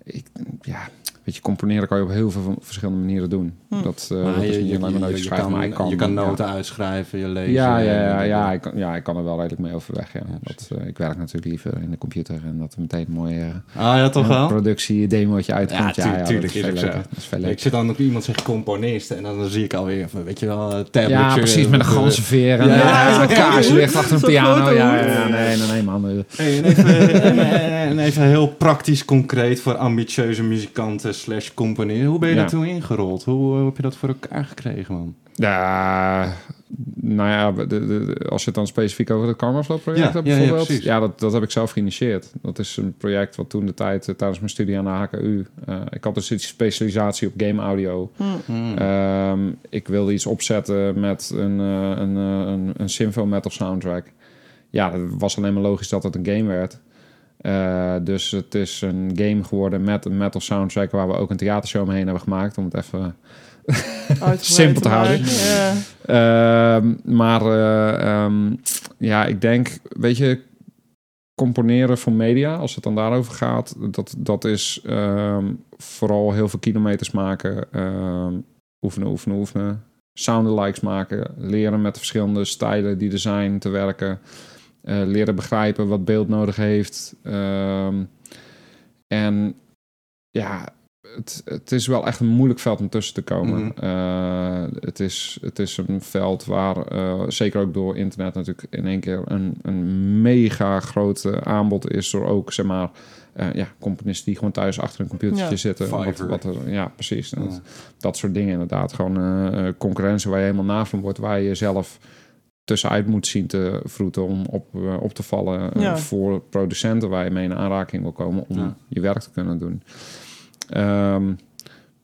[SPEAKER 3] ik, ja, weet je, componeren kan je op heel veel verschillende manieren doen.
[SPEAKER 2] Hm.
[SPEAKER 3] Dat, eh dat is
[SPEAKER 1] je,
[SPEAKER 3] niet
[SPEAKER 1] je,
[SPEAKER 3] alleen maar
[SPEAKER 1] je-
[SPEAKER 3] noten
[SPEAKER 1] je
[SPEAKER 3] schrijven,
[SPEAKER 1] kan,
[SPEAKER 3] maar ik kan...
[SPEAKER 1] je kan
[SPEAKER 3] ja.
[SPEAKER 1] noten uitschrijven, je lezen.
[SPEAKER 3] Ja, ja, ja, ja, ik kan, ja, ik kan er wel redelijk mee overweg. Ja.
[SPEAKER 1] Ja,
[SPEAKER 3] dat, eh, ik werk natuurlijk liever in de computer en dat er meteen een mooie
[SPEAKER 1] Ah ja, toch
[SPEAKER 3] eh,
[SPEAKER 1] wel?
[SPEAKER 3] productie demootje uitkomt.
[SPEAKER 1] Ja,
[SPEAKER 3] Ja,
[SPEAKER 1] tu-
[SPEAKER 3] ja,
[SPEAKER 1] tuurlijk
[SPEAKER 3] dat
[SPEAKER 1] is
[SPEAKER 3] is
[SPEAKER 1] ook
[SPEAKER 3] veel
[SPEAKER 1] zo.
[SPEAKER 3] leuker. Dat is veel
[SPEAKER 1] Ik zit dan ook iemand zegt componist en dan, zie ik alweer van, weet je wel, een tabletje.
[SPEAKER 3] Ja, precies, met een ganse veer en
[SPEAKER 1] ja,
[SPEAKER 3] kaars ligt achter een piano. Ja, nee, nee, nee, man. Eh,
[SPEAKER 1] en even heel praktisch concreet voor ambitieuze muzikanten slash componisten. Hoe ben je
[SPEAKER 3] Ja.
[SPEAKER 1] daar toen ingerold? Hoe heb je dat voor elkaar gekregen, man?
[SPEAKER 3] Ja, nou ja, de, als je het dan specifiek over het Karma Flow project
[SPEAKER 1] Ja,
[SPEAKER 3] hebt
[SPEAKER 1] ja, ja,
[SPEAKER 3] bijvoorbeeld. Ja, dat, dat heb ik zelf geïnitieerd. Dat is een project wat toen de tijd eh, tijdens mijn studie aan de HKU... eh, ik had dus een specialisatie op game audio.
[SPEAKER 2] Hm.
[SPEAKER 1] Hmm.
[SPEAKER 3] Ehm, ik wilde iets opzetten met een, eh, een, een, een Sympho metal soundtrack. Ja, het was alleen maar logisch dat het een game werd. Eh, dus het is een game geworden met een metal soundtrack... waar we ook een theatershow omheen hebben gemaakt... om het even
[SPEAKER 2] Uitgebreid
[SPEAKER 3] Simpel te houden. Ehm, maar eh, ehm, ja, ik denk, weet je, componeren voor media, als het dan daarover gaat, dat, dat is ehm, vooral heel veel kilometers maken, oefenen, oefenen, oefenen, soundalikes maken, leren met de verschillende stijlen die er zijn te werken, eh, leren begrijpen wat beeld nodig heeft. ehm, en ja, het, het is wel echt een moeilijk veld om tussen te komen.
[SPEAKER 1] Mhm.
[SPEAKER 3] Eh, het, is, het is een veld waar, eh, zeker ook door internet natuurlijk in één keer een, een mega groot aanbod is door ook, zeg maar, eh, ja, componisten die gewoon thuis achter een computertje
[SPEAKER 2] Ja.
[SPEAKER 3] zitten. Wat, wat er, ja, precies.
[SPEAKER 1] Ja.
[SPEAKER 3] Dat, dat soort dingen inderdaad. Gewoon eh, eh, concurrentie waar je helemaal na van wordt, waar je zelf tussenuit moet zien te vroeten om op, eh, op te vallen eh,
[SPEAKER 2] Ja.
[SPEAKER 3] voor producenten waar je mee in aanraking wil komen om
[SPEAKER 1] Ja.
[SPEAKER 3] je werk te kunnen doen. Ehm,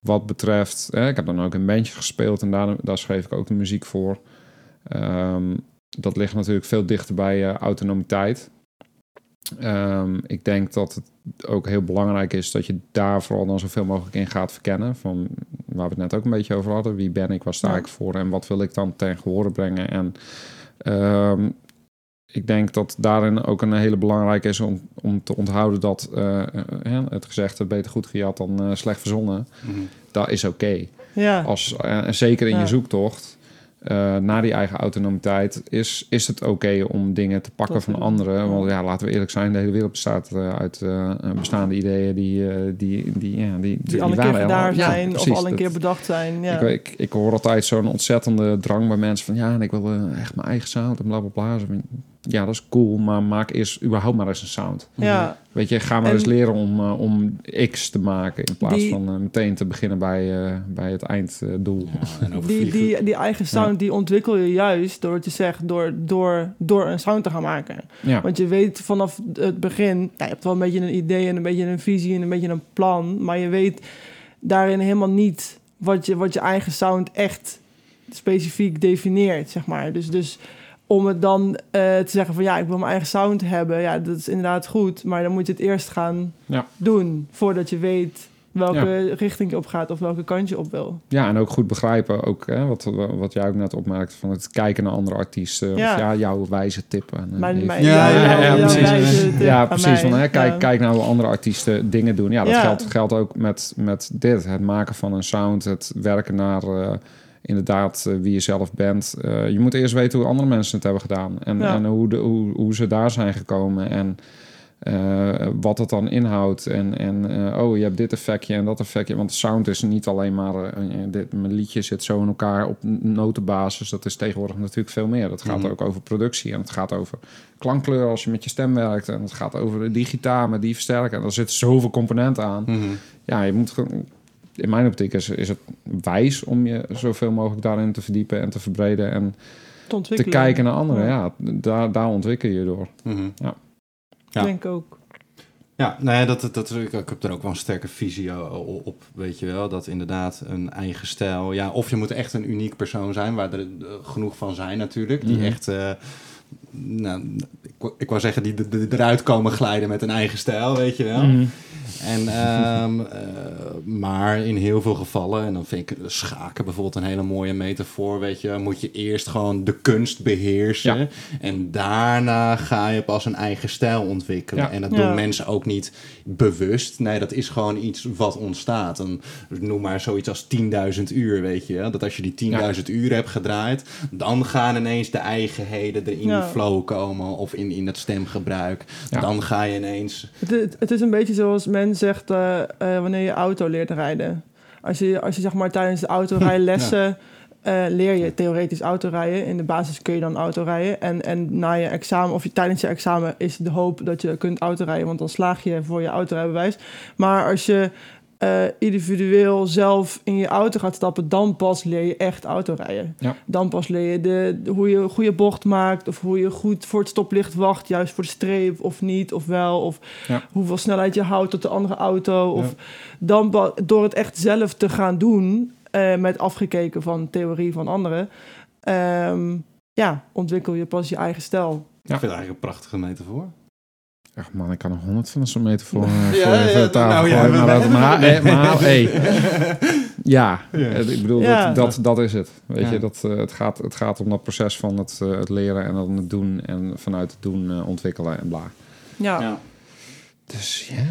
[SPEAKER 3] wat betreft, eh, ik heb dan ook een bandje gespeeld en daar, daar schreef ik ook de muziek voor. Ehm, dat ligt natuurlijk veel dichter bij eh, autonomiteit. Ehm, ik denk dat het ook heel belangrijk is dat je daar vooral dan zoveel mogelijk in gaat verkennen. Van waar we het net ook een beetje over hadden. Wie ben ik, waar sta
[SPEAKER 2] Ja.
[SPEAKER 3] ik voor en wat wil ik dan ten gehore brengen. En ehm, ik denk dat daarin ook een hele belangrijke is om, om te onthouden dat eh, het gezegde beter goed gejat dan eh, slecht verzonnen.
[SPEAKER 1] Mhm.
[SPEAKER 3] Dat is oké.
[SPEAKER 2] Ja,
[SPEAKER 3] Als, zeker in
[SPEAKER 2] Ja.
[SPEAKER 3] je zoektocht eh, naar die eigen autonomiteit is, is het oké om dingen te pakken
[SPEAKER 2] Dat
[SPEAKER 3] van anderen. Want ja, laten we eerlijk zijn, de hele wereld bestaat eh, uit eh, bestaande ideeën die, eh, die, die, ja, die,
[SPEAKER 2] die al een keer
[SPEAKER 3] ja,
[SPEAKER 2] zijn of al een
[SPEAKER 3] Dat-
[SPEAKER 2] keer bedacht zijn. Ja.
[SPEAKER 3] ik, ik, ik hoor altijd zo'n ontzettende drang bij mensen van ja, en ik wil echt mijn eigen sound en bla bla bla. Ja, dat is cool, maar maak eerst überhaupt maar eens een sound.
[SPEAKER 2] ja.
[SPEAKER 3] Weet je, ga maar
[SPEAKER 2] En-
[SPEAKER 3] eens leren om, eh, om X te maken in plaats
[SPEAKER 2] Die-
[SPEAKER 3] van eh, meteen te beginnen bij, eh, bij het einddoel.
[SPEAKER 1] Ja, en over
[SPEAKER 2] Die, die, die eigen sound die ontwikkel je juist door wat je zegt, door, door, door een sound te gaan maken.
[SPEAKER 3] Ja,
[SPEAKER 2] Want je weet vanaf het begin, ja, je hebt wel een beetje een idee en een beetje een visie en een beetje een plan, maar je weet daarin helemaal niet wat je, wat je eigen sound echt specifiek defineert, zeg maar. Dus, dus om het dan eh, te zeggen van ja, ik wil mijn eigen sound hebben, ja, dat is inderdaad goed, maar dan moet je het eerst gaan
[SPEAKER 3] Ja.
[SPEAKER 2] doen voordat je weet welke richting je op gaat of welke kant je op wil.
[SPEAKER 3] Ja, en ook goed begrijpen, ook, hè, wat, wat jij ook net opmaakte, van het kijken naar andere artiesten.
[SPEAKER 2] Ja.
[SPEAKER 3] Of ja, jouw wijze tippen. En,
[SPEAKER 2] Mijn,
[SPEAKER 3] even-
[SPEAKER 2] mijn,
[SPEAKER 1] Ja, ja, precies.
[SPEAKER 3] ja, precies.
[SPEAKER 2] mij.
[SPEAKER 3] Van, hè, kijk,
[SPEAKER 2] Ja.
[SPEAKER 3] kijk naar hoe andere artiesten dingen doen. Ja, dat
[SPEAKER 2] Ja.
[SPEAKER 3] Geldt, geldt ook met, met dit. Het maken van een sound, het werken naar eh, inderdaad eh, wie je zelf bent. Eh, je moet eerst weten hoe andere mensen het hebben gedaan. En,
[SPEAKER 2] Ja.
[SPEAKER 3] en hoe, de, hoe, hoe ze daar zijn gekomen. En eh, wat het dan inhoudt. En, en oh, je hebt dit effectje en dat effectje. Want de sound is niet alleen maar... dit, mijn liedje zit zo in elkaar op notenbasis. Dat is tegenwoordig natuurlijk veel meer. Dat gaat
[SPEAKER 1] Mhm.
[SPEAKER 3] ook over productie. En het gaat over klankkleur als je met je stem werkt. En het gaat over die gitaar met die versterker. En er zit zoveel componenten aan.
[SPEAKER 1] Mhm.
[SPEAKER 3] Ja, je moet gewoon... In mijn optiek is, is het wijs om je zoveel mogelijk daarin te verdiepen en te verbreden. En
[SPEAKER 2] te
[SPEAKER 3] te kijken naar anderen.
[SPEAKER 2] Ja.
[SPEAKER 3] Ja, daar, daar ontwikkel je je door.
[SPEAKER 1] Mhm.
[SPEAKER 3] Ja.
[SPEAKER 1] Ja.
[SPEAKER 2] denk ook.
[SPEAKER 1] Ja, nou ja, dat, dat, dat, ik, ik heb er ook wel een sterke visie op, weet je wel. Dat inderdaad een eigen stijl... Ja, of je moet echt een uniek persoon zijn, waar er eh, genoeg van zijn natuurlijk. Die
[SPEAKER 3] Mhm.
[SPEAKER 1] echt... eh, nou, ik, wou- zeggen, die er- er- eruit komen glijden met een eigen stijl, weet je wel.
[SPEAKER 3] Mhm.
[SPEAKER 1] En, ehm, eh, maar in heel veel gevallen, en dan vind ik schaken bijvoorbeeld een hele mooie metafoor, weet je, moet je eerst gewoon de kunst beheersen.
[SPEAKER 3] Ja.
[SPEAKER 1] En daarna ga je pas een eigen stijl ontwikkelen.
[SPEAKER 3] Ja.
[SPEAKER 1] En dat
[SPEAKER 2] Ja.
[SPEAKER 1] doen mensen ook niet bewust. Nee, dat is gewoon iets wat ontstaat. En noem maar zoiets als 10.000 uur, weet je. Dat als je die 10.000 uur hebt gedraaid, dan gaan ineens de eigenheden er in flow komen of in, in het stemgebruik.
[SPEAKER 3] Ja.
[SPEAKER 1] Dan ga je ineens...
[SPEAKER 2] Het, is een beetje zoals men zegt eh, eh, wanneer je auto leert rijden. Als je, als je zeg maar tijdens de autorijlessen eh, leer je theoretisch autorijden. In de basis kun je dan autorijden. En, en na je examen, of je, tijdens je examen, is de hoop dat je kunt autorijden. Want dan slaag je voor je autorijbewijs. Maar als je eh, individueel zelf in je auto gaat stappen, dan pas leer je echt autorijden.
[SPEAKER 3] Ja.
[SPEAKER 2] Dan pas leer je de, de- hoe je een goede bocht maakt, of hoe je goed voor het stoplicht wacht, juist voor de streep, of niet, of wel, of
[SPEAKER 3] Ja.
[SPEAKER 2] hoeveel snelheid je houdt tot de andere auto. Of dan door het echt zelf te gaan doen, eh, met afgekeken van theorie van anderen, ehm, ja, ontwikkel je pas je eigen stijl.
[SPEAKER 1] Ik vind het eigenlijk een prachtige metafoor.
[SPEAKER 3] Ach man, ik kan nog honderd van zo'n metafoor uh,
[SPEAKER 1] Ja,
[SPEAKER 3] voor,
[SPEAKER 1] ja,
[SPEAKER 3] voor de tafel
[SPEAKER 1] nou ja,
[SPEAKER 3] maar, maar,
[SPEAKER 1] we-
[SPEAKER 3] eh, maar hey, ja, eh, ik bedoel,
[SPEAKER 2] Ja.
[SPEAKER 3] dat, dat, dat is het. Weet
[SPEAKER 1] Ja.
[SPEAKER 3] je, dat, eh, het, gaat, het gaat om dat proces van het, eh, het leren en dan het doen en vanuit het doen eh, ontwikkelen en bla.
[SPEAKER 2] Ja,
[SPEAKER 1] Ja.
[SPEAKER 3] Dus ja.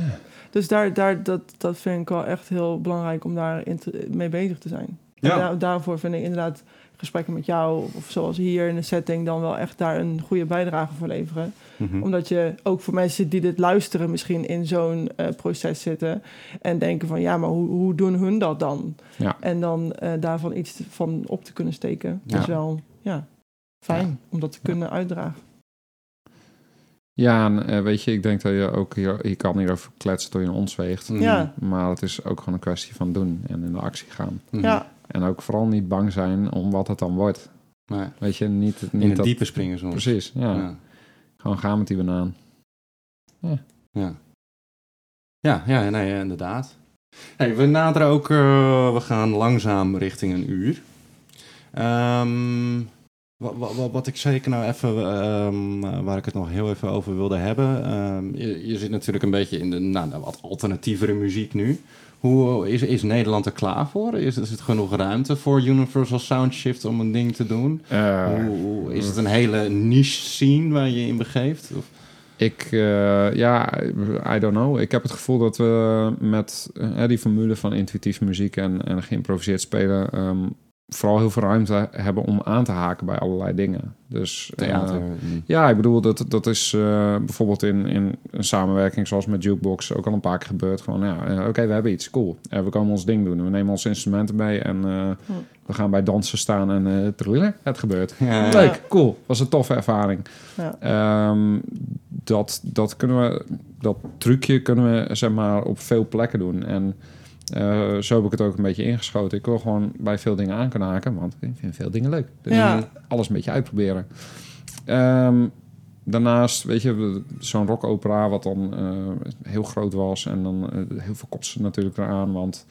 [SPEAKER 2] dus daar, daar, dat, dat vind ik wel echt heel belangrijk om daar in te- mee bezig te zijn.
[SPEAKER 1] Ja.
[SPEAKER 2] En daar- daarvoor vind ik inderdaad gesprekken met jou, of zoals hier in de setting, dan wel echt daar een goede bijdrage voor leveren.
[SPEAKER 1] Mhm.
[SPEAKER 2] Omdat je ook voor mensen die dit luisteren misschien in zo'n eh, proces zitten en denken van ja, maar hoe, hoe doen hun dat dan?
[SPEAKER 3] Ja.
[SPEAKER 2] En dan eh, daarvan iets van op te kunnen steken.
[SPEAKER 3] Ja.
[SPEAKER 2] is wel ja, fijn om dat te kunnen uitdragen.
[SPEAKER 3] Ja, en eh, weet je, ik denk dat je ook hier, je kan hierover kletsen tot je ons weegt.
[SPEAKER 1] Mhm.
[SPEAKER 2] Ja.
[SPEAKER 3] Maar het is ook gewoon een kwestie van doen en in de actie gaan.
[SPEAKER 2] Ja,
[SPEAKER 3] En ook vooral niet bang zijn om wat het dan wordt.
[SPEAKER 1] Nee.
[SPEAKER 3] Weet je, niet, niet
[SPEAKER 1] In het
[SPEAKER 3] dat...
[SPEAKER 1] diepe springen soms.
[SPEAKER 3] Precies, ja.
[SPEAKER 1] Ja.
[SPEAKER 3] Gewoon gaan met die banaan.
[SPEAKER 1] Ja. Ja, ja, nee, inderdaad. Hey, we naderen ook, eh, we gaan langzaam richting een uur. Ehm, wat, wat, wat ik zeker nou even, ehm, eh, waar ik het nog heel even over wilde hebben. ehm, je, je zit natuurlijk een beetje in de, nou, de wat alternatievere muziek nu. Hoe is, is Nederland er klaar voor? Is, is het genoeg ruimte voor Universal Soundshift om een ding te doen?
[SPEAKER 3] Eh,
[SPEAKER 1] Hoe, hoe- is het een hele niche scene waar je je in begeeft? Of?
[SPEAKER 3] Ik, eh, ja, I don't know. Ik heb het gevoel dat we met eh, die formule van intuïtief muziek en, en geïmproviseerd spelen... ehm, vooral heel veel ruimte hebben om aan te haken bij allerlei dingen. Dus eh,
[SPEAKER 1] Theater?
[SPEAKER 3] ja, ik bedoel, dat, dat is eh, bijvoorbeeld in, in een samenwerking zoals met Jukebox ook al een paar keer gebeurd. Gewoon, ja, eh, oké, we hebben iets, cool. Eh, we komen ons ding doen. We nemen onze instrumenten mee en eh,
[SPEAKER 2] Hm.
[SPEAKER 3] we gaan bij dansen staan en eh trillen. Het gebeurt.
[SPEAKER 1] Ja.
[SPEAKER 3] Leuk, cool. Was een toffe ervaring.
[SPEAKER 2] ja.
[SPEAKER 3] Ehm, dat, dat kunnen we, dat trucje kunnen we zeg maar op veel plekken doen. En eh, zo heb ik het ook een beetje ingeschoten. Ik wil gewoon bij veel dingen aan kunnen haken, want ik vind veel dingen leuk. Dus
[SPEAKER 2] Ja.
[SPEAKER 3] alles een beetje uitproberen. Ehm, daarnaast, weet je, zo'n rockopera wat dan eh, heel groot was en dan eh, heel veel kosten natuurlijk eraan, want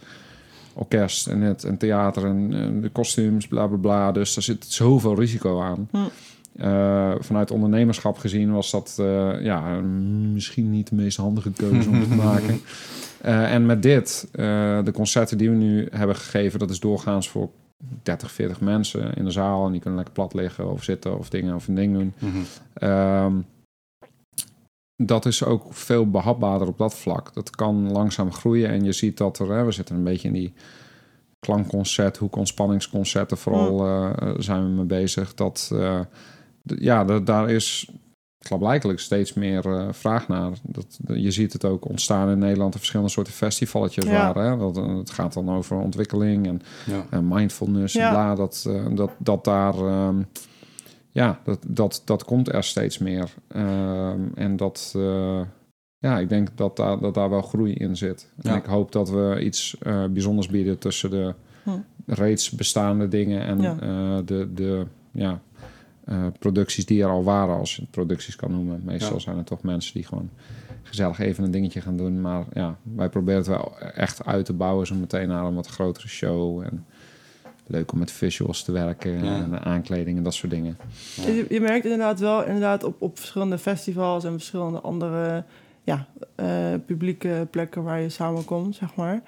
[SPEAKER 3] orkest en het en theater en, de kostuums, bla bla bla. Dus daar zit zoveel risico aan.
[SPEAKER 2] Hm.
[SPEAKER 3] Vanuit ondernemerschap gezien was dat ja, misschien niet de meest handige keuze om te maken. Eh, en met dit, eh, de concerten die we nu hebben gegeven, dat is doorgaans voor 30, 40 mensen in de zaal. En die kunnen lekker plat liggen of zitten of dingen of een ding doen.
[SPEAKER 1] Mhm.
[SPEAKER 3] Ehm, dat is ook veel behapbaarder op dat vlak. Dat kan langzaam groeien en je ziet dat er, hè, we zitten een beetje in die klankconcert, hoek ontspanningsconcerten vooral eh, zijn we mee bezig. Dat, eh, d- ja, da- daar is klaarblijkelijk steeds meer eh, vraag naar. Dat, je ziet het ook ontstaan in Nederland, de verschillende soorten festivaletjes
[SPEAKER 2] Ja.
[SPEAKER 3] waren. Hè? Dat, eh, het gaat dan over ontwikkeling en
[SPEAKER 1] Ja.
[SPEAKER 3] en mindfulness en
[SPEAKER 2] Ja.
[SPEAKER 3] bla, dat, eh, dat, dat daar... ehm, ja, dat, dat, dat komt er steeds meer. Ehm, en dat... eh, ja, ik denk dat daar, dat daar wel groei in zit. En ik hoop dat we iets eh, bijzonders bieden tussen de
[SPEAKER 2] Hm.
[SPEAKER 3] reeds bestaande dingen en
[SPEAKER 2] Ja.
[SPEAKER 3] eh, de, de ja, eh, producties die er al waren, als je het producties kan noemen. Meestal
[SPEAKER 1] Ja.
[SPEAKER 3] zijn het toch mensen die gewoon gezellig even een dingetje gaan doen. Maar ja, wij proberen het wel echt uit te bouwen, zo meteen naar een wat grotere show. En leuk om met visuals te werken
[SPEAKER 1] Ja.
[SPEAKER 3] en aankleding en dat soort dingen.
[SPEAKER 1] Ja.
[SPEAKER 2] Je, je merkt inderdaad wel inderdaad op, op verschillende festivals en verschillende andere ja, eh, publieke plekken waar je samenkomt, zeg maar.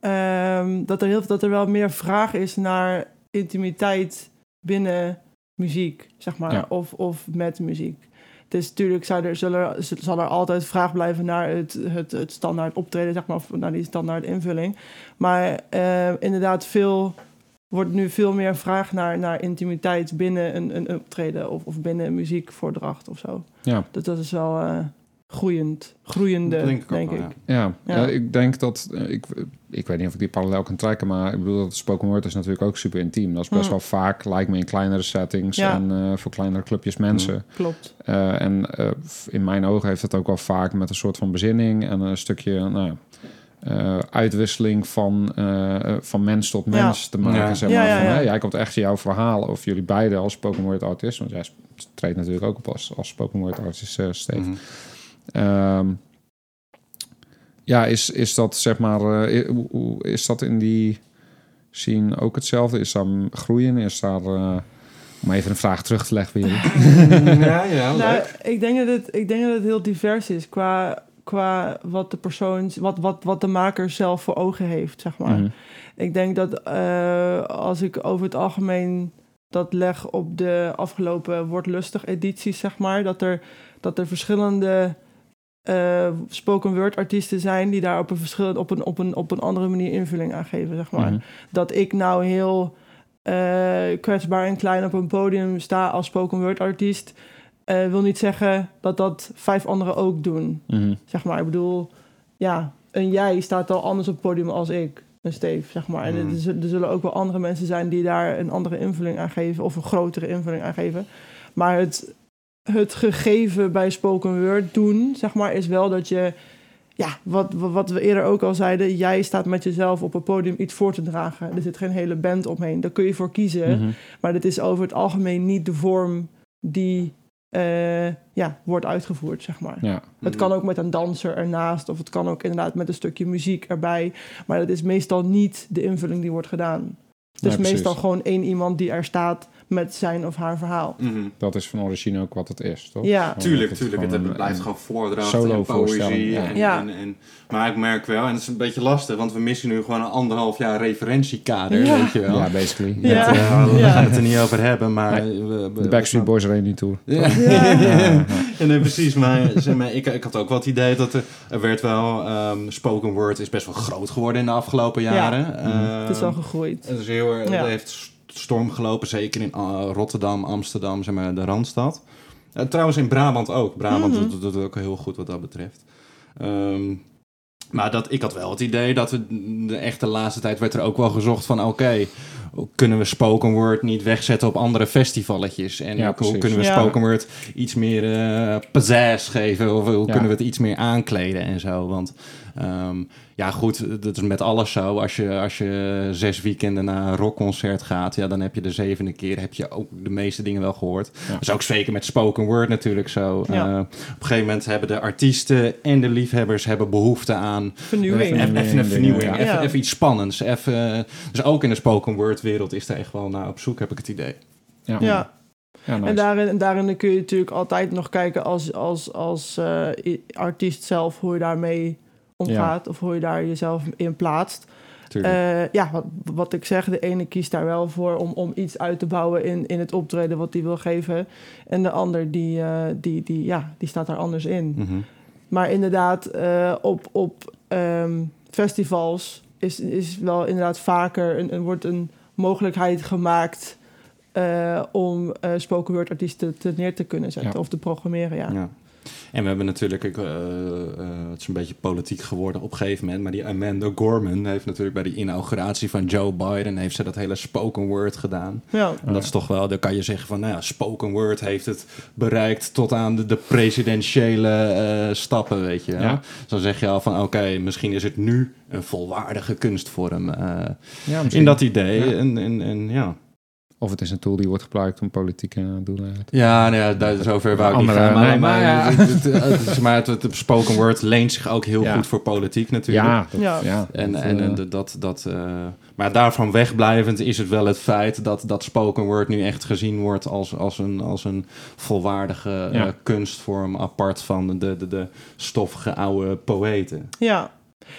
[SPEAKER 2] Ehm, dat, er heel, dat er wel meer vraag is naar intimiteit binnen muziek, zeg maar.
[SPEAKER 3] Ja.
[SPEAKER 2] Of, of met muziek. Het is natuurlijk, zou er, zullen, zal er altijd vraag blijven naar het, het, het standaard optreden, zeg maar, of naar die standaard invulling. Maar eh, inderdaad, veel wordt nu veel meer vraag naar, naar intimiteit binnen een, een optreden of, of binnen een muziekvoordracht of zo.
[SPEAKER 3] Ja.
[SPEAKER 2] Dus dat is wel eh, groeiend, groeiende,
[SPEAKER 1] Dat
[SPEAKER 2] denk
[SPEAKER 1] denk
[SPEAKER 2] ik.
[SPEAKER 1] wel,
[SPEAKER 3] Ja,
[SPEAKER 2] Ja.
[SPEAKER 3] ja, ik denk dat... eh, Ik, ik weet niet of ik die parallel kan trekken, maar ik bedoel dat spoken word is natuurlijk ook super intiem. Dat is best
[SPEAKER 2] Mm.
[SPEAKER 3] wel vaak, lijkt me, in kleinere settings
[SPEAKER 2] Ja.
[SPEAKER 3] en eh, voor kleinere clubjes mensen.
[SPEAKER 2] Klopt.
[SPEAKER 3] Eh, en eh, in mijn ogen heeft het ook wel vaak met een soort van bezinning en een stukje nou, ja, eh, uitwisseling van, van mens tot
[SPEAKER 2] Ja.
[SPEAKER 3] mens te maken.
[SPEAKER 1] Ja.
[SPEAKER 3] Zeg maar,
[SPEAKER 2] Ja, ja,
[SPEAKER 3] van, jij komt echt jouw verhaal, of jullie beiden als spoken word artist, want jij treedt natuurlijk ook op als, als spoken word artist, eh, Steve.
[SPEAKER 1] Mhm.
[SPEAKER 3] Ehm, ja, is, is dat zeg maar, eh, is dat in die scene ook hetzelfde? Is daar groeien? Is daar, eh, om even een vraag terug te leggen jullie?
[SPEAKER 1] ja, ja,
[SPEAKER 2] Nou, ik denk dat het, ik denk dat het heel divers is qua, qua wat de persoon, wat, wat, wat de maker zelf voor ogen heeft, zeg maar.
[SPEAKER 3] Mhm.
[SPEAKER 2] Ik denk dat eh, als ik over het algemeen dat leg op de afgelopen Wordlustig edities, zeg maar, dat er, dat er verschillende eh, spoken word artiesten zijn die daar op een, verschillende, op, een, op, een, op een andere manier invulling aan geven, zeg maar.
[SPEAKER 3] Mhm.
[SPEAKER 2] Dat ik nou heel eh, kwetsbaar en klein op een podium sta als spoken word artiest, eh, wil niet zeggen dat dat vijf anderen ook doen.
[SPEAKER 3] Mhm.
[SPEAKER 2] Zeg maar, ik bedoel, ja, een jij staat al anders op het podium als ik, een Steve, zeg maar. En
[SPEAKER 1] Mm.
[SPEAKER 2] zullen- er zullen ook wel andere mensen zijn die daar een andere invulling aan geven, of een grotere invulling aan geven. Maar het, het gegeven bij spoken word doen, zeg maar, is wel dat je, ja, wat, wat we eerder ook al zeiden, jij staat met jezelf op een podium iets voor te dragen. Er zit geen hele band omheen, daar kun je voor kiezen.
[SPEAKER 3] Mhm.
[SPEAKER 2] Maar dit is over het algemeen niet de vorm die eh, ja, wordt uitgevoerd, zeg maar.
[SPEAKER 3] Ja.
[SPEAKER 2] Het kan ook met een danser ernaast, of het kan ook inderdaad met een stukje muziek erbij. Maar dat is meestal niet de invulling die wordt gedaan. Het is
[SPEAKER 3] Ja,
[SPEAKER 2] meestal gewoon één iemand die er staat met zijn of haar verhaal.
[SPEAKER 1] Mhm.
[SPEAKER 3] Dat is van origine ook wat het is, toch?
[SPEAKER 2] Ja.
[SPEAKER 1] Tuurlijk,
[SPEAKER 3] dat
[SPEAKER 1] tuurlijk. Het, het blijft gewoon voordracht
[SPEAKER 3] solo
[SPEAKER 1] en poëzie.
[SPEAKER 3] ja.
[SPEAKER 1] En,
[SPEAKER 2] Ja.
[SPEAKER 1] En, en, maar ik merk wel, en het is een beetje lastig, want we missen nu gewoon een anderhalf jaar referentiekader,
[SPEAKER 2] Ja.
[SPEAKER 1] weet je wel.
[SPEAKER 3] Ja, basically.
[SPEAKER 2] Ja.
[SPEAKER 3] Ja.
[SPEAKER 1] Met, eh, we
[SPEAKER 2] Ja.
[SPEAKER 1] gaan het er niet over hebben, maar...
[SPEAKER 3] Nee.
[SPEAKER 1] we- we-
[SPEAKER 3] De Backstreet Boys Reunie Tour.
[SPEAKER 1] Ja.
[SPEAKER 2] Ja.
[SPEAKER 3] Ja.
[SPEAKER 1] Ja, nee, precies. Maar, zeg maar ik, ik had ook wel het idee dat er, er werd wel... ehm, spoken word is best wel groot geworden in de afgelopen
[SPEAKER 2] Ja.
[SPEAKER 1] jaren.
[SPEAKER 3] Mhm.
[SPEAKER 2] Het is
[SPEAKER 1] Ehm,
[SPEAKER 2] gegroeid.
[SPEAKER 1] het is heel erg-
[SPEAKER 2] Ja.
[SPEAKER 1] Het heeft storm gelopen, zeker in uh, Rotterdam, Amsterdam, zeg maar, de Randstad. Eh, trouwens in Brabant ook. Brabant
[SPEAKER 2] Mhm.
[SPEAKER 1] doet, doet het ook heel goed wat dat betreft. Ehm, maar dat, ik had wel het idee dat we de echte laatste tijd werd er ook wel gezocht van... oké, kunnen we spoken word niet wegzetten op andere festivaletjes? En
[SPEAKER 3] Ja,
[SPEAKER 1] hoe kunnen we
[SPEAKER 2] Ja.
[SPEAKER 1] spoken word iets meer eh pizzazz geven? Of hoe
[SPEAKER 3] Ja.
[SPEAKER 1] kunnen we het iets meer aankleden en zo? Want ehm, ja, goed, dat is met alles zo. Als je, als je zes weekenden naar een rockconcert gaat, ja, dan heb je de zevende keer heb je ook de meeste dingen wel gehoord.
[SPEAKER 3] Ja.
[SPEAKER 1] Dat is ook zeker met spoken word natuurlijk zo.
[SPEAKER 2] Ja.
[SPEAKER 1] Eh, op een gegeven moment hebben de artiesten en de liefhebbers hebben behoefte aan
[SPEAKER 2] Vernieuwing.
[SPEAKER 1] Even, even, even een vernieuwing,
[SPEAKER 3] ja.
[SPEAKER 1] even,
[SPEAKER 2] Ja.
[SPEAKER 1] even iets spannends. Even, dus ook in de spoken word wereld is er echt wel naar op zoek, heb ik het idee.
[SPEAKER 3] Ja.
[SPEAKER 2] Ja.
[SPEAKER 3] Ja, nice.
[SPEAKER 2] En daarin, daarin kun je natuurlijk altijd nog kijken als, als, als eh, artiest zelf hoe je daarmee omgaat of hoe je daar jezelf in plaatst. Eh, ja, wat, wat ik zeg, de ene kiest daar wel voor om, om iets uit te bouwen in, in het optreden wat hij wil geven. En de ander die, eh, die, die, ja, die staat daar anders in.
[SPEAKER 1] Mhm.
[SPEAKER 2] Maar inderdaad, eh, op, op ehm, festivals is, is wel inderdaad vaker een, een, wordt een mogelijkheid gemaakt om spoken word artiesten te neer te kunnen zetten
[SPEAKER 3] Ja.
[SPEAKER 2] of te programmeren. Ja.
[SPEAKER 1] Ja. En we hebben natuurlijk, ik, eh, eh, het is een beetje politiek geworden op een gegeven moment, maar die Amanda Gorman heeft natuurlijk bij de inauguratie van Joe Biden, heeft ze dat hele spoken word gedaan.
[SPEAKER 2] Ja.
[SPEAKER 1] En dat is toch wel, dan kan je zeggen van, nou ja, spoken word heeft het bereikt tot aan de, de presidentiële eh, stappen, weet je.
[SPEAKER 3] Ja.
[SPEAKER 1] Dus dan zeg je al van, oké, misschien is het nu een volwaardige kunstvorm. eh,
[SPEAKER 3] Ja,
[SPEAKER 1] in dat idee.
[SPEAKER 3] Ja.
[SPEAKER 1] En, en, en ja.
[SPEAKER 3] Of het is een tool die wordt gebruikt om politieke doelen te
[SPEAKER 1] Ja, nou ja, daar, zover wou ik niet gaan. Maar,
[SPEAKER 3] nee,
[SPEAKER 1] maar,
[SPEAKER 3] maar ja.
[SPEAKER 1] het, het, het maar spoken word leent zich ook heel
[SPEAKER 3] Ja.
[SPEAKER 1] goed voor politiek natuurlijk.
[SPEAKER 3] Ja, dat,
[SPEAKER 2] Ja.
[SPEAKER 3] ja.
[SPEAKER 1] En,
[SPEAKER 3] dat,
[SPEAKER 1] en,
[SPEAKER 3] eh,
[SPEAKER 1] en dat, dat, eh, maar daarvan wegblijvend is het wel het feit dat, dat spoken word nu echt gezien wordt als, als, een, als een volwaardige
[SPEAKER 3] Ja.
[SPEAKER 1] eh, kunstvorm apart van de, de, de stoffige oude poëten.
[SPEAKER 2] Ja.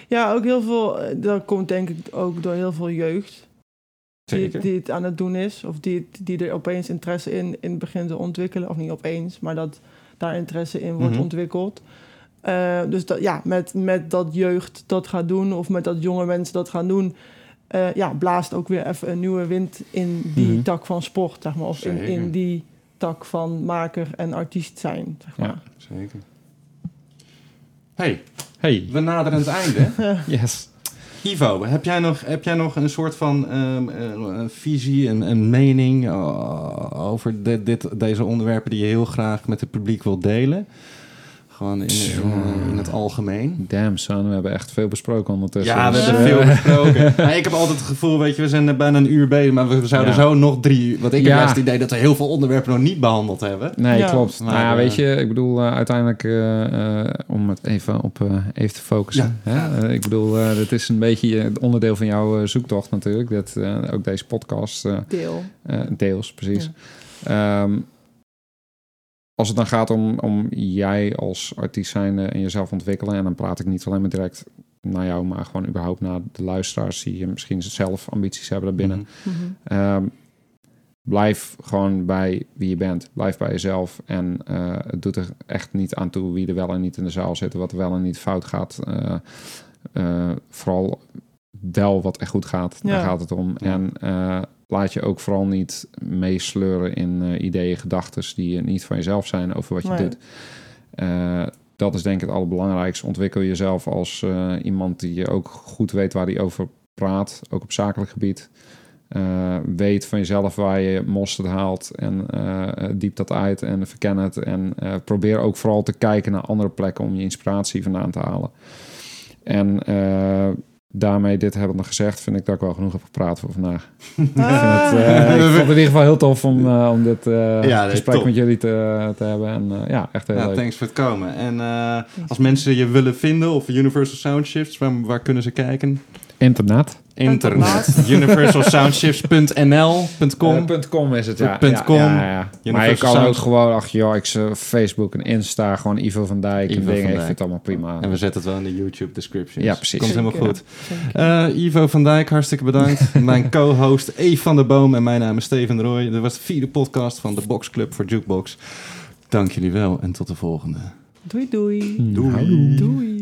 [SPEAKER 2] ja, ook heel veel, dat komt denk ik ook door heel veel jeugd. Die, het- die het aan het doen is, of die, die er opeens interesse in, in begint te ontwikkelen. Of niet opeens, maar dat daar interesse in wordt
[SPEAKER 1] Mhm.
[SPEAKER 2] ontwikkeld. Eh, dus dat, ja, met, met dat jeugd dat gaat doen, of met dat jonge mensen dat gaan doen, eh, ja, blaast ook weer even een nieuwe wind in die
[SPEAKER 3] Mhm.
[SPEAKER 2] tak van sport, zeg maar. Of in, in die tak van maker en artiest zijn, zeg maar.
[SPEAKER 3] Ja.
[SPEAKER 1] Zeker. hey,
[SPEAKER 3] Hey,
[SPEAKER 1] we naderen het einde.
[SPEAKER 3] yes.
[SPEAKER 1] Ivo, heb jij nog, heb jij nog een soort van ehm, eh, visie, een mening eh, over dit, deze onderwerpen die je heel graag met het publiek wilt delen? Gewoon in, in, in het algemeen.
[SPEAKER 3] Damn son, we hebben echt veel besproken ondertussen.
[SPEAKER 1] Ja, we
[SPEAKER 3] Dus,
[SPEAKER 1] hebben
[SPEAKER 3] eh,
[SPEAKER 1] veel besproken. Maar ik heb altijd het gevoel, weet je, we zijn er bijna een uur bezig, maar we zouden
[SPEAKER 3] Ja.
[SPEAKER 1] zo nog drie uur... Want ik heb
[SPEAKER 3] Ja.
[SPEAKER 1] juist het idee dat we heel veel onderwerpen nog niet behandeld hebben.
[SPEAKER 3] Nee,
[SPEAKER 2] Ja.
[SPEAKER 3] klopt.
[SPEAKER 1] Maar,
[SPEAKER 3] nou ja,
[SPEAKER 1] eh,
[SPEAKER 3] weet je, ik bedoel, eh, uiteindelijk, eh, eh, om het even op eh, even te focussen. Hè? Eh, ik bedoel, eh het is een beetje het onderdeel van jouw eh, zoektocht natuurlijk. Dat, eh, ook deze podcast, eh,
[SPEAKER 2] Deel.
[SPEAKER 3] eh, deels, precies. Ehm, als het dan gaat om, om jij als artiest zijnde en jezelf ontwikkelen... en dan praat ik niet alleen maar direct naar jou... maar gewoon überhaupt naar de luisteraars... die misschien zelf ambities hebben daarbinnen... Ehm, blijf gewoon bij wie je bent. Blijf bij jezelf. En eh, het doet er echt niet aan toe wie er wel en niet in de zaal zit. Wat er wel en niet fout gaat. Eh, eh, vooral del wat er goed gaat. Daar gaat het om.
[SPEAKER 1] Ja.
[SPEAKER 3] En laat je ook vooral niet meesleuren in eh, ideeën, gedachten die niet van jezelf zijn over wat je
[SPEAKER 2] Nee.
[SPEAKER 3] doet. Eh, dat is denk ik het allerbelangrijkste. Ontwikkel jezelf als eh, iemand die ook goed weet waar hij over praat, ook op zakelijk gebied. Eh, weet van jezelf waar je mosterd haalt en eh, diep dat uit en verken het. En eh, probeer ook vooral te kijken naar andere plekken om je inspiratie vandaan te halen. En eh, daarmee dit hebben we gezegd, vind ik dat ik wel genoeg heb gepraat voor vandaag.
[SPEAKER 2] Ah.
[SPEAKER 3] Ik, vind het, eh, ik vond het in ieder geval heel tof om, eh, om dit eh,
[SPEAKER 1] Ja,
[SPEAKER 3] gesprek
[SPEAKER 1] top.
[SPEAKER 3] met jullie te, te hebben. En eh, ja, echt heel
[SPEAKER 1] Ja,
[SPEAKER 3] leuk.
[SPEAKER 1] thanks voor het komen. En eh, als mensen je willen vinden of Universal Soundshifts, waar, waar kunnen ze kijken?
[SPEAKER 3] Internet.
[SPEAKER 1] Internet. Universalsoundships.nl.com.
[SPEAKER 3] Eh, .com is het, ja.
[SPEAKER 1] Com.
[SPEAKER 3] ja, ja. Maar je kan ook gewoon, ach joh, ik ze Facebook en Insta, gewoon Ivo van Dijk
[SPEAKER 1] Ivo
[SPEAKER 3] en dingen. Ik vind het allemaal prima.
[SPEAKER 1] En we zetten het wel in de YouTube description.
[SPEAKER 3] Ja, precies.
[SPEAKER 1] Komt helemaal goed. Eh, Ivo van Dijk, hartstikke bedankt. Mijn co-host Eve van der Boom en mijn naam is Steven Roy. Dit was de vierde podcast van de Box Club voor Jukebox. Dank jullie wel en tot de volgende.
[SPEAKER 2] Doei doei.
[SPEAKER 3] Doei.
[SPEAKER 2] Doei.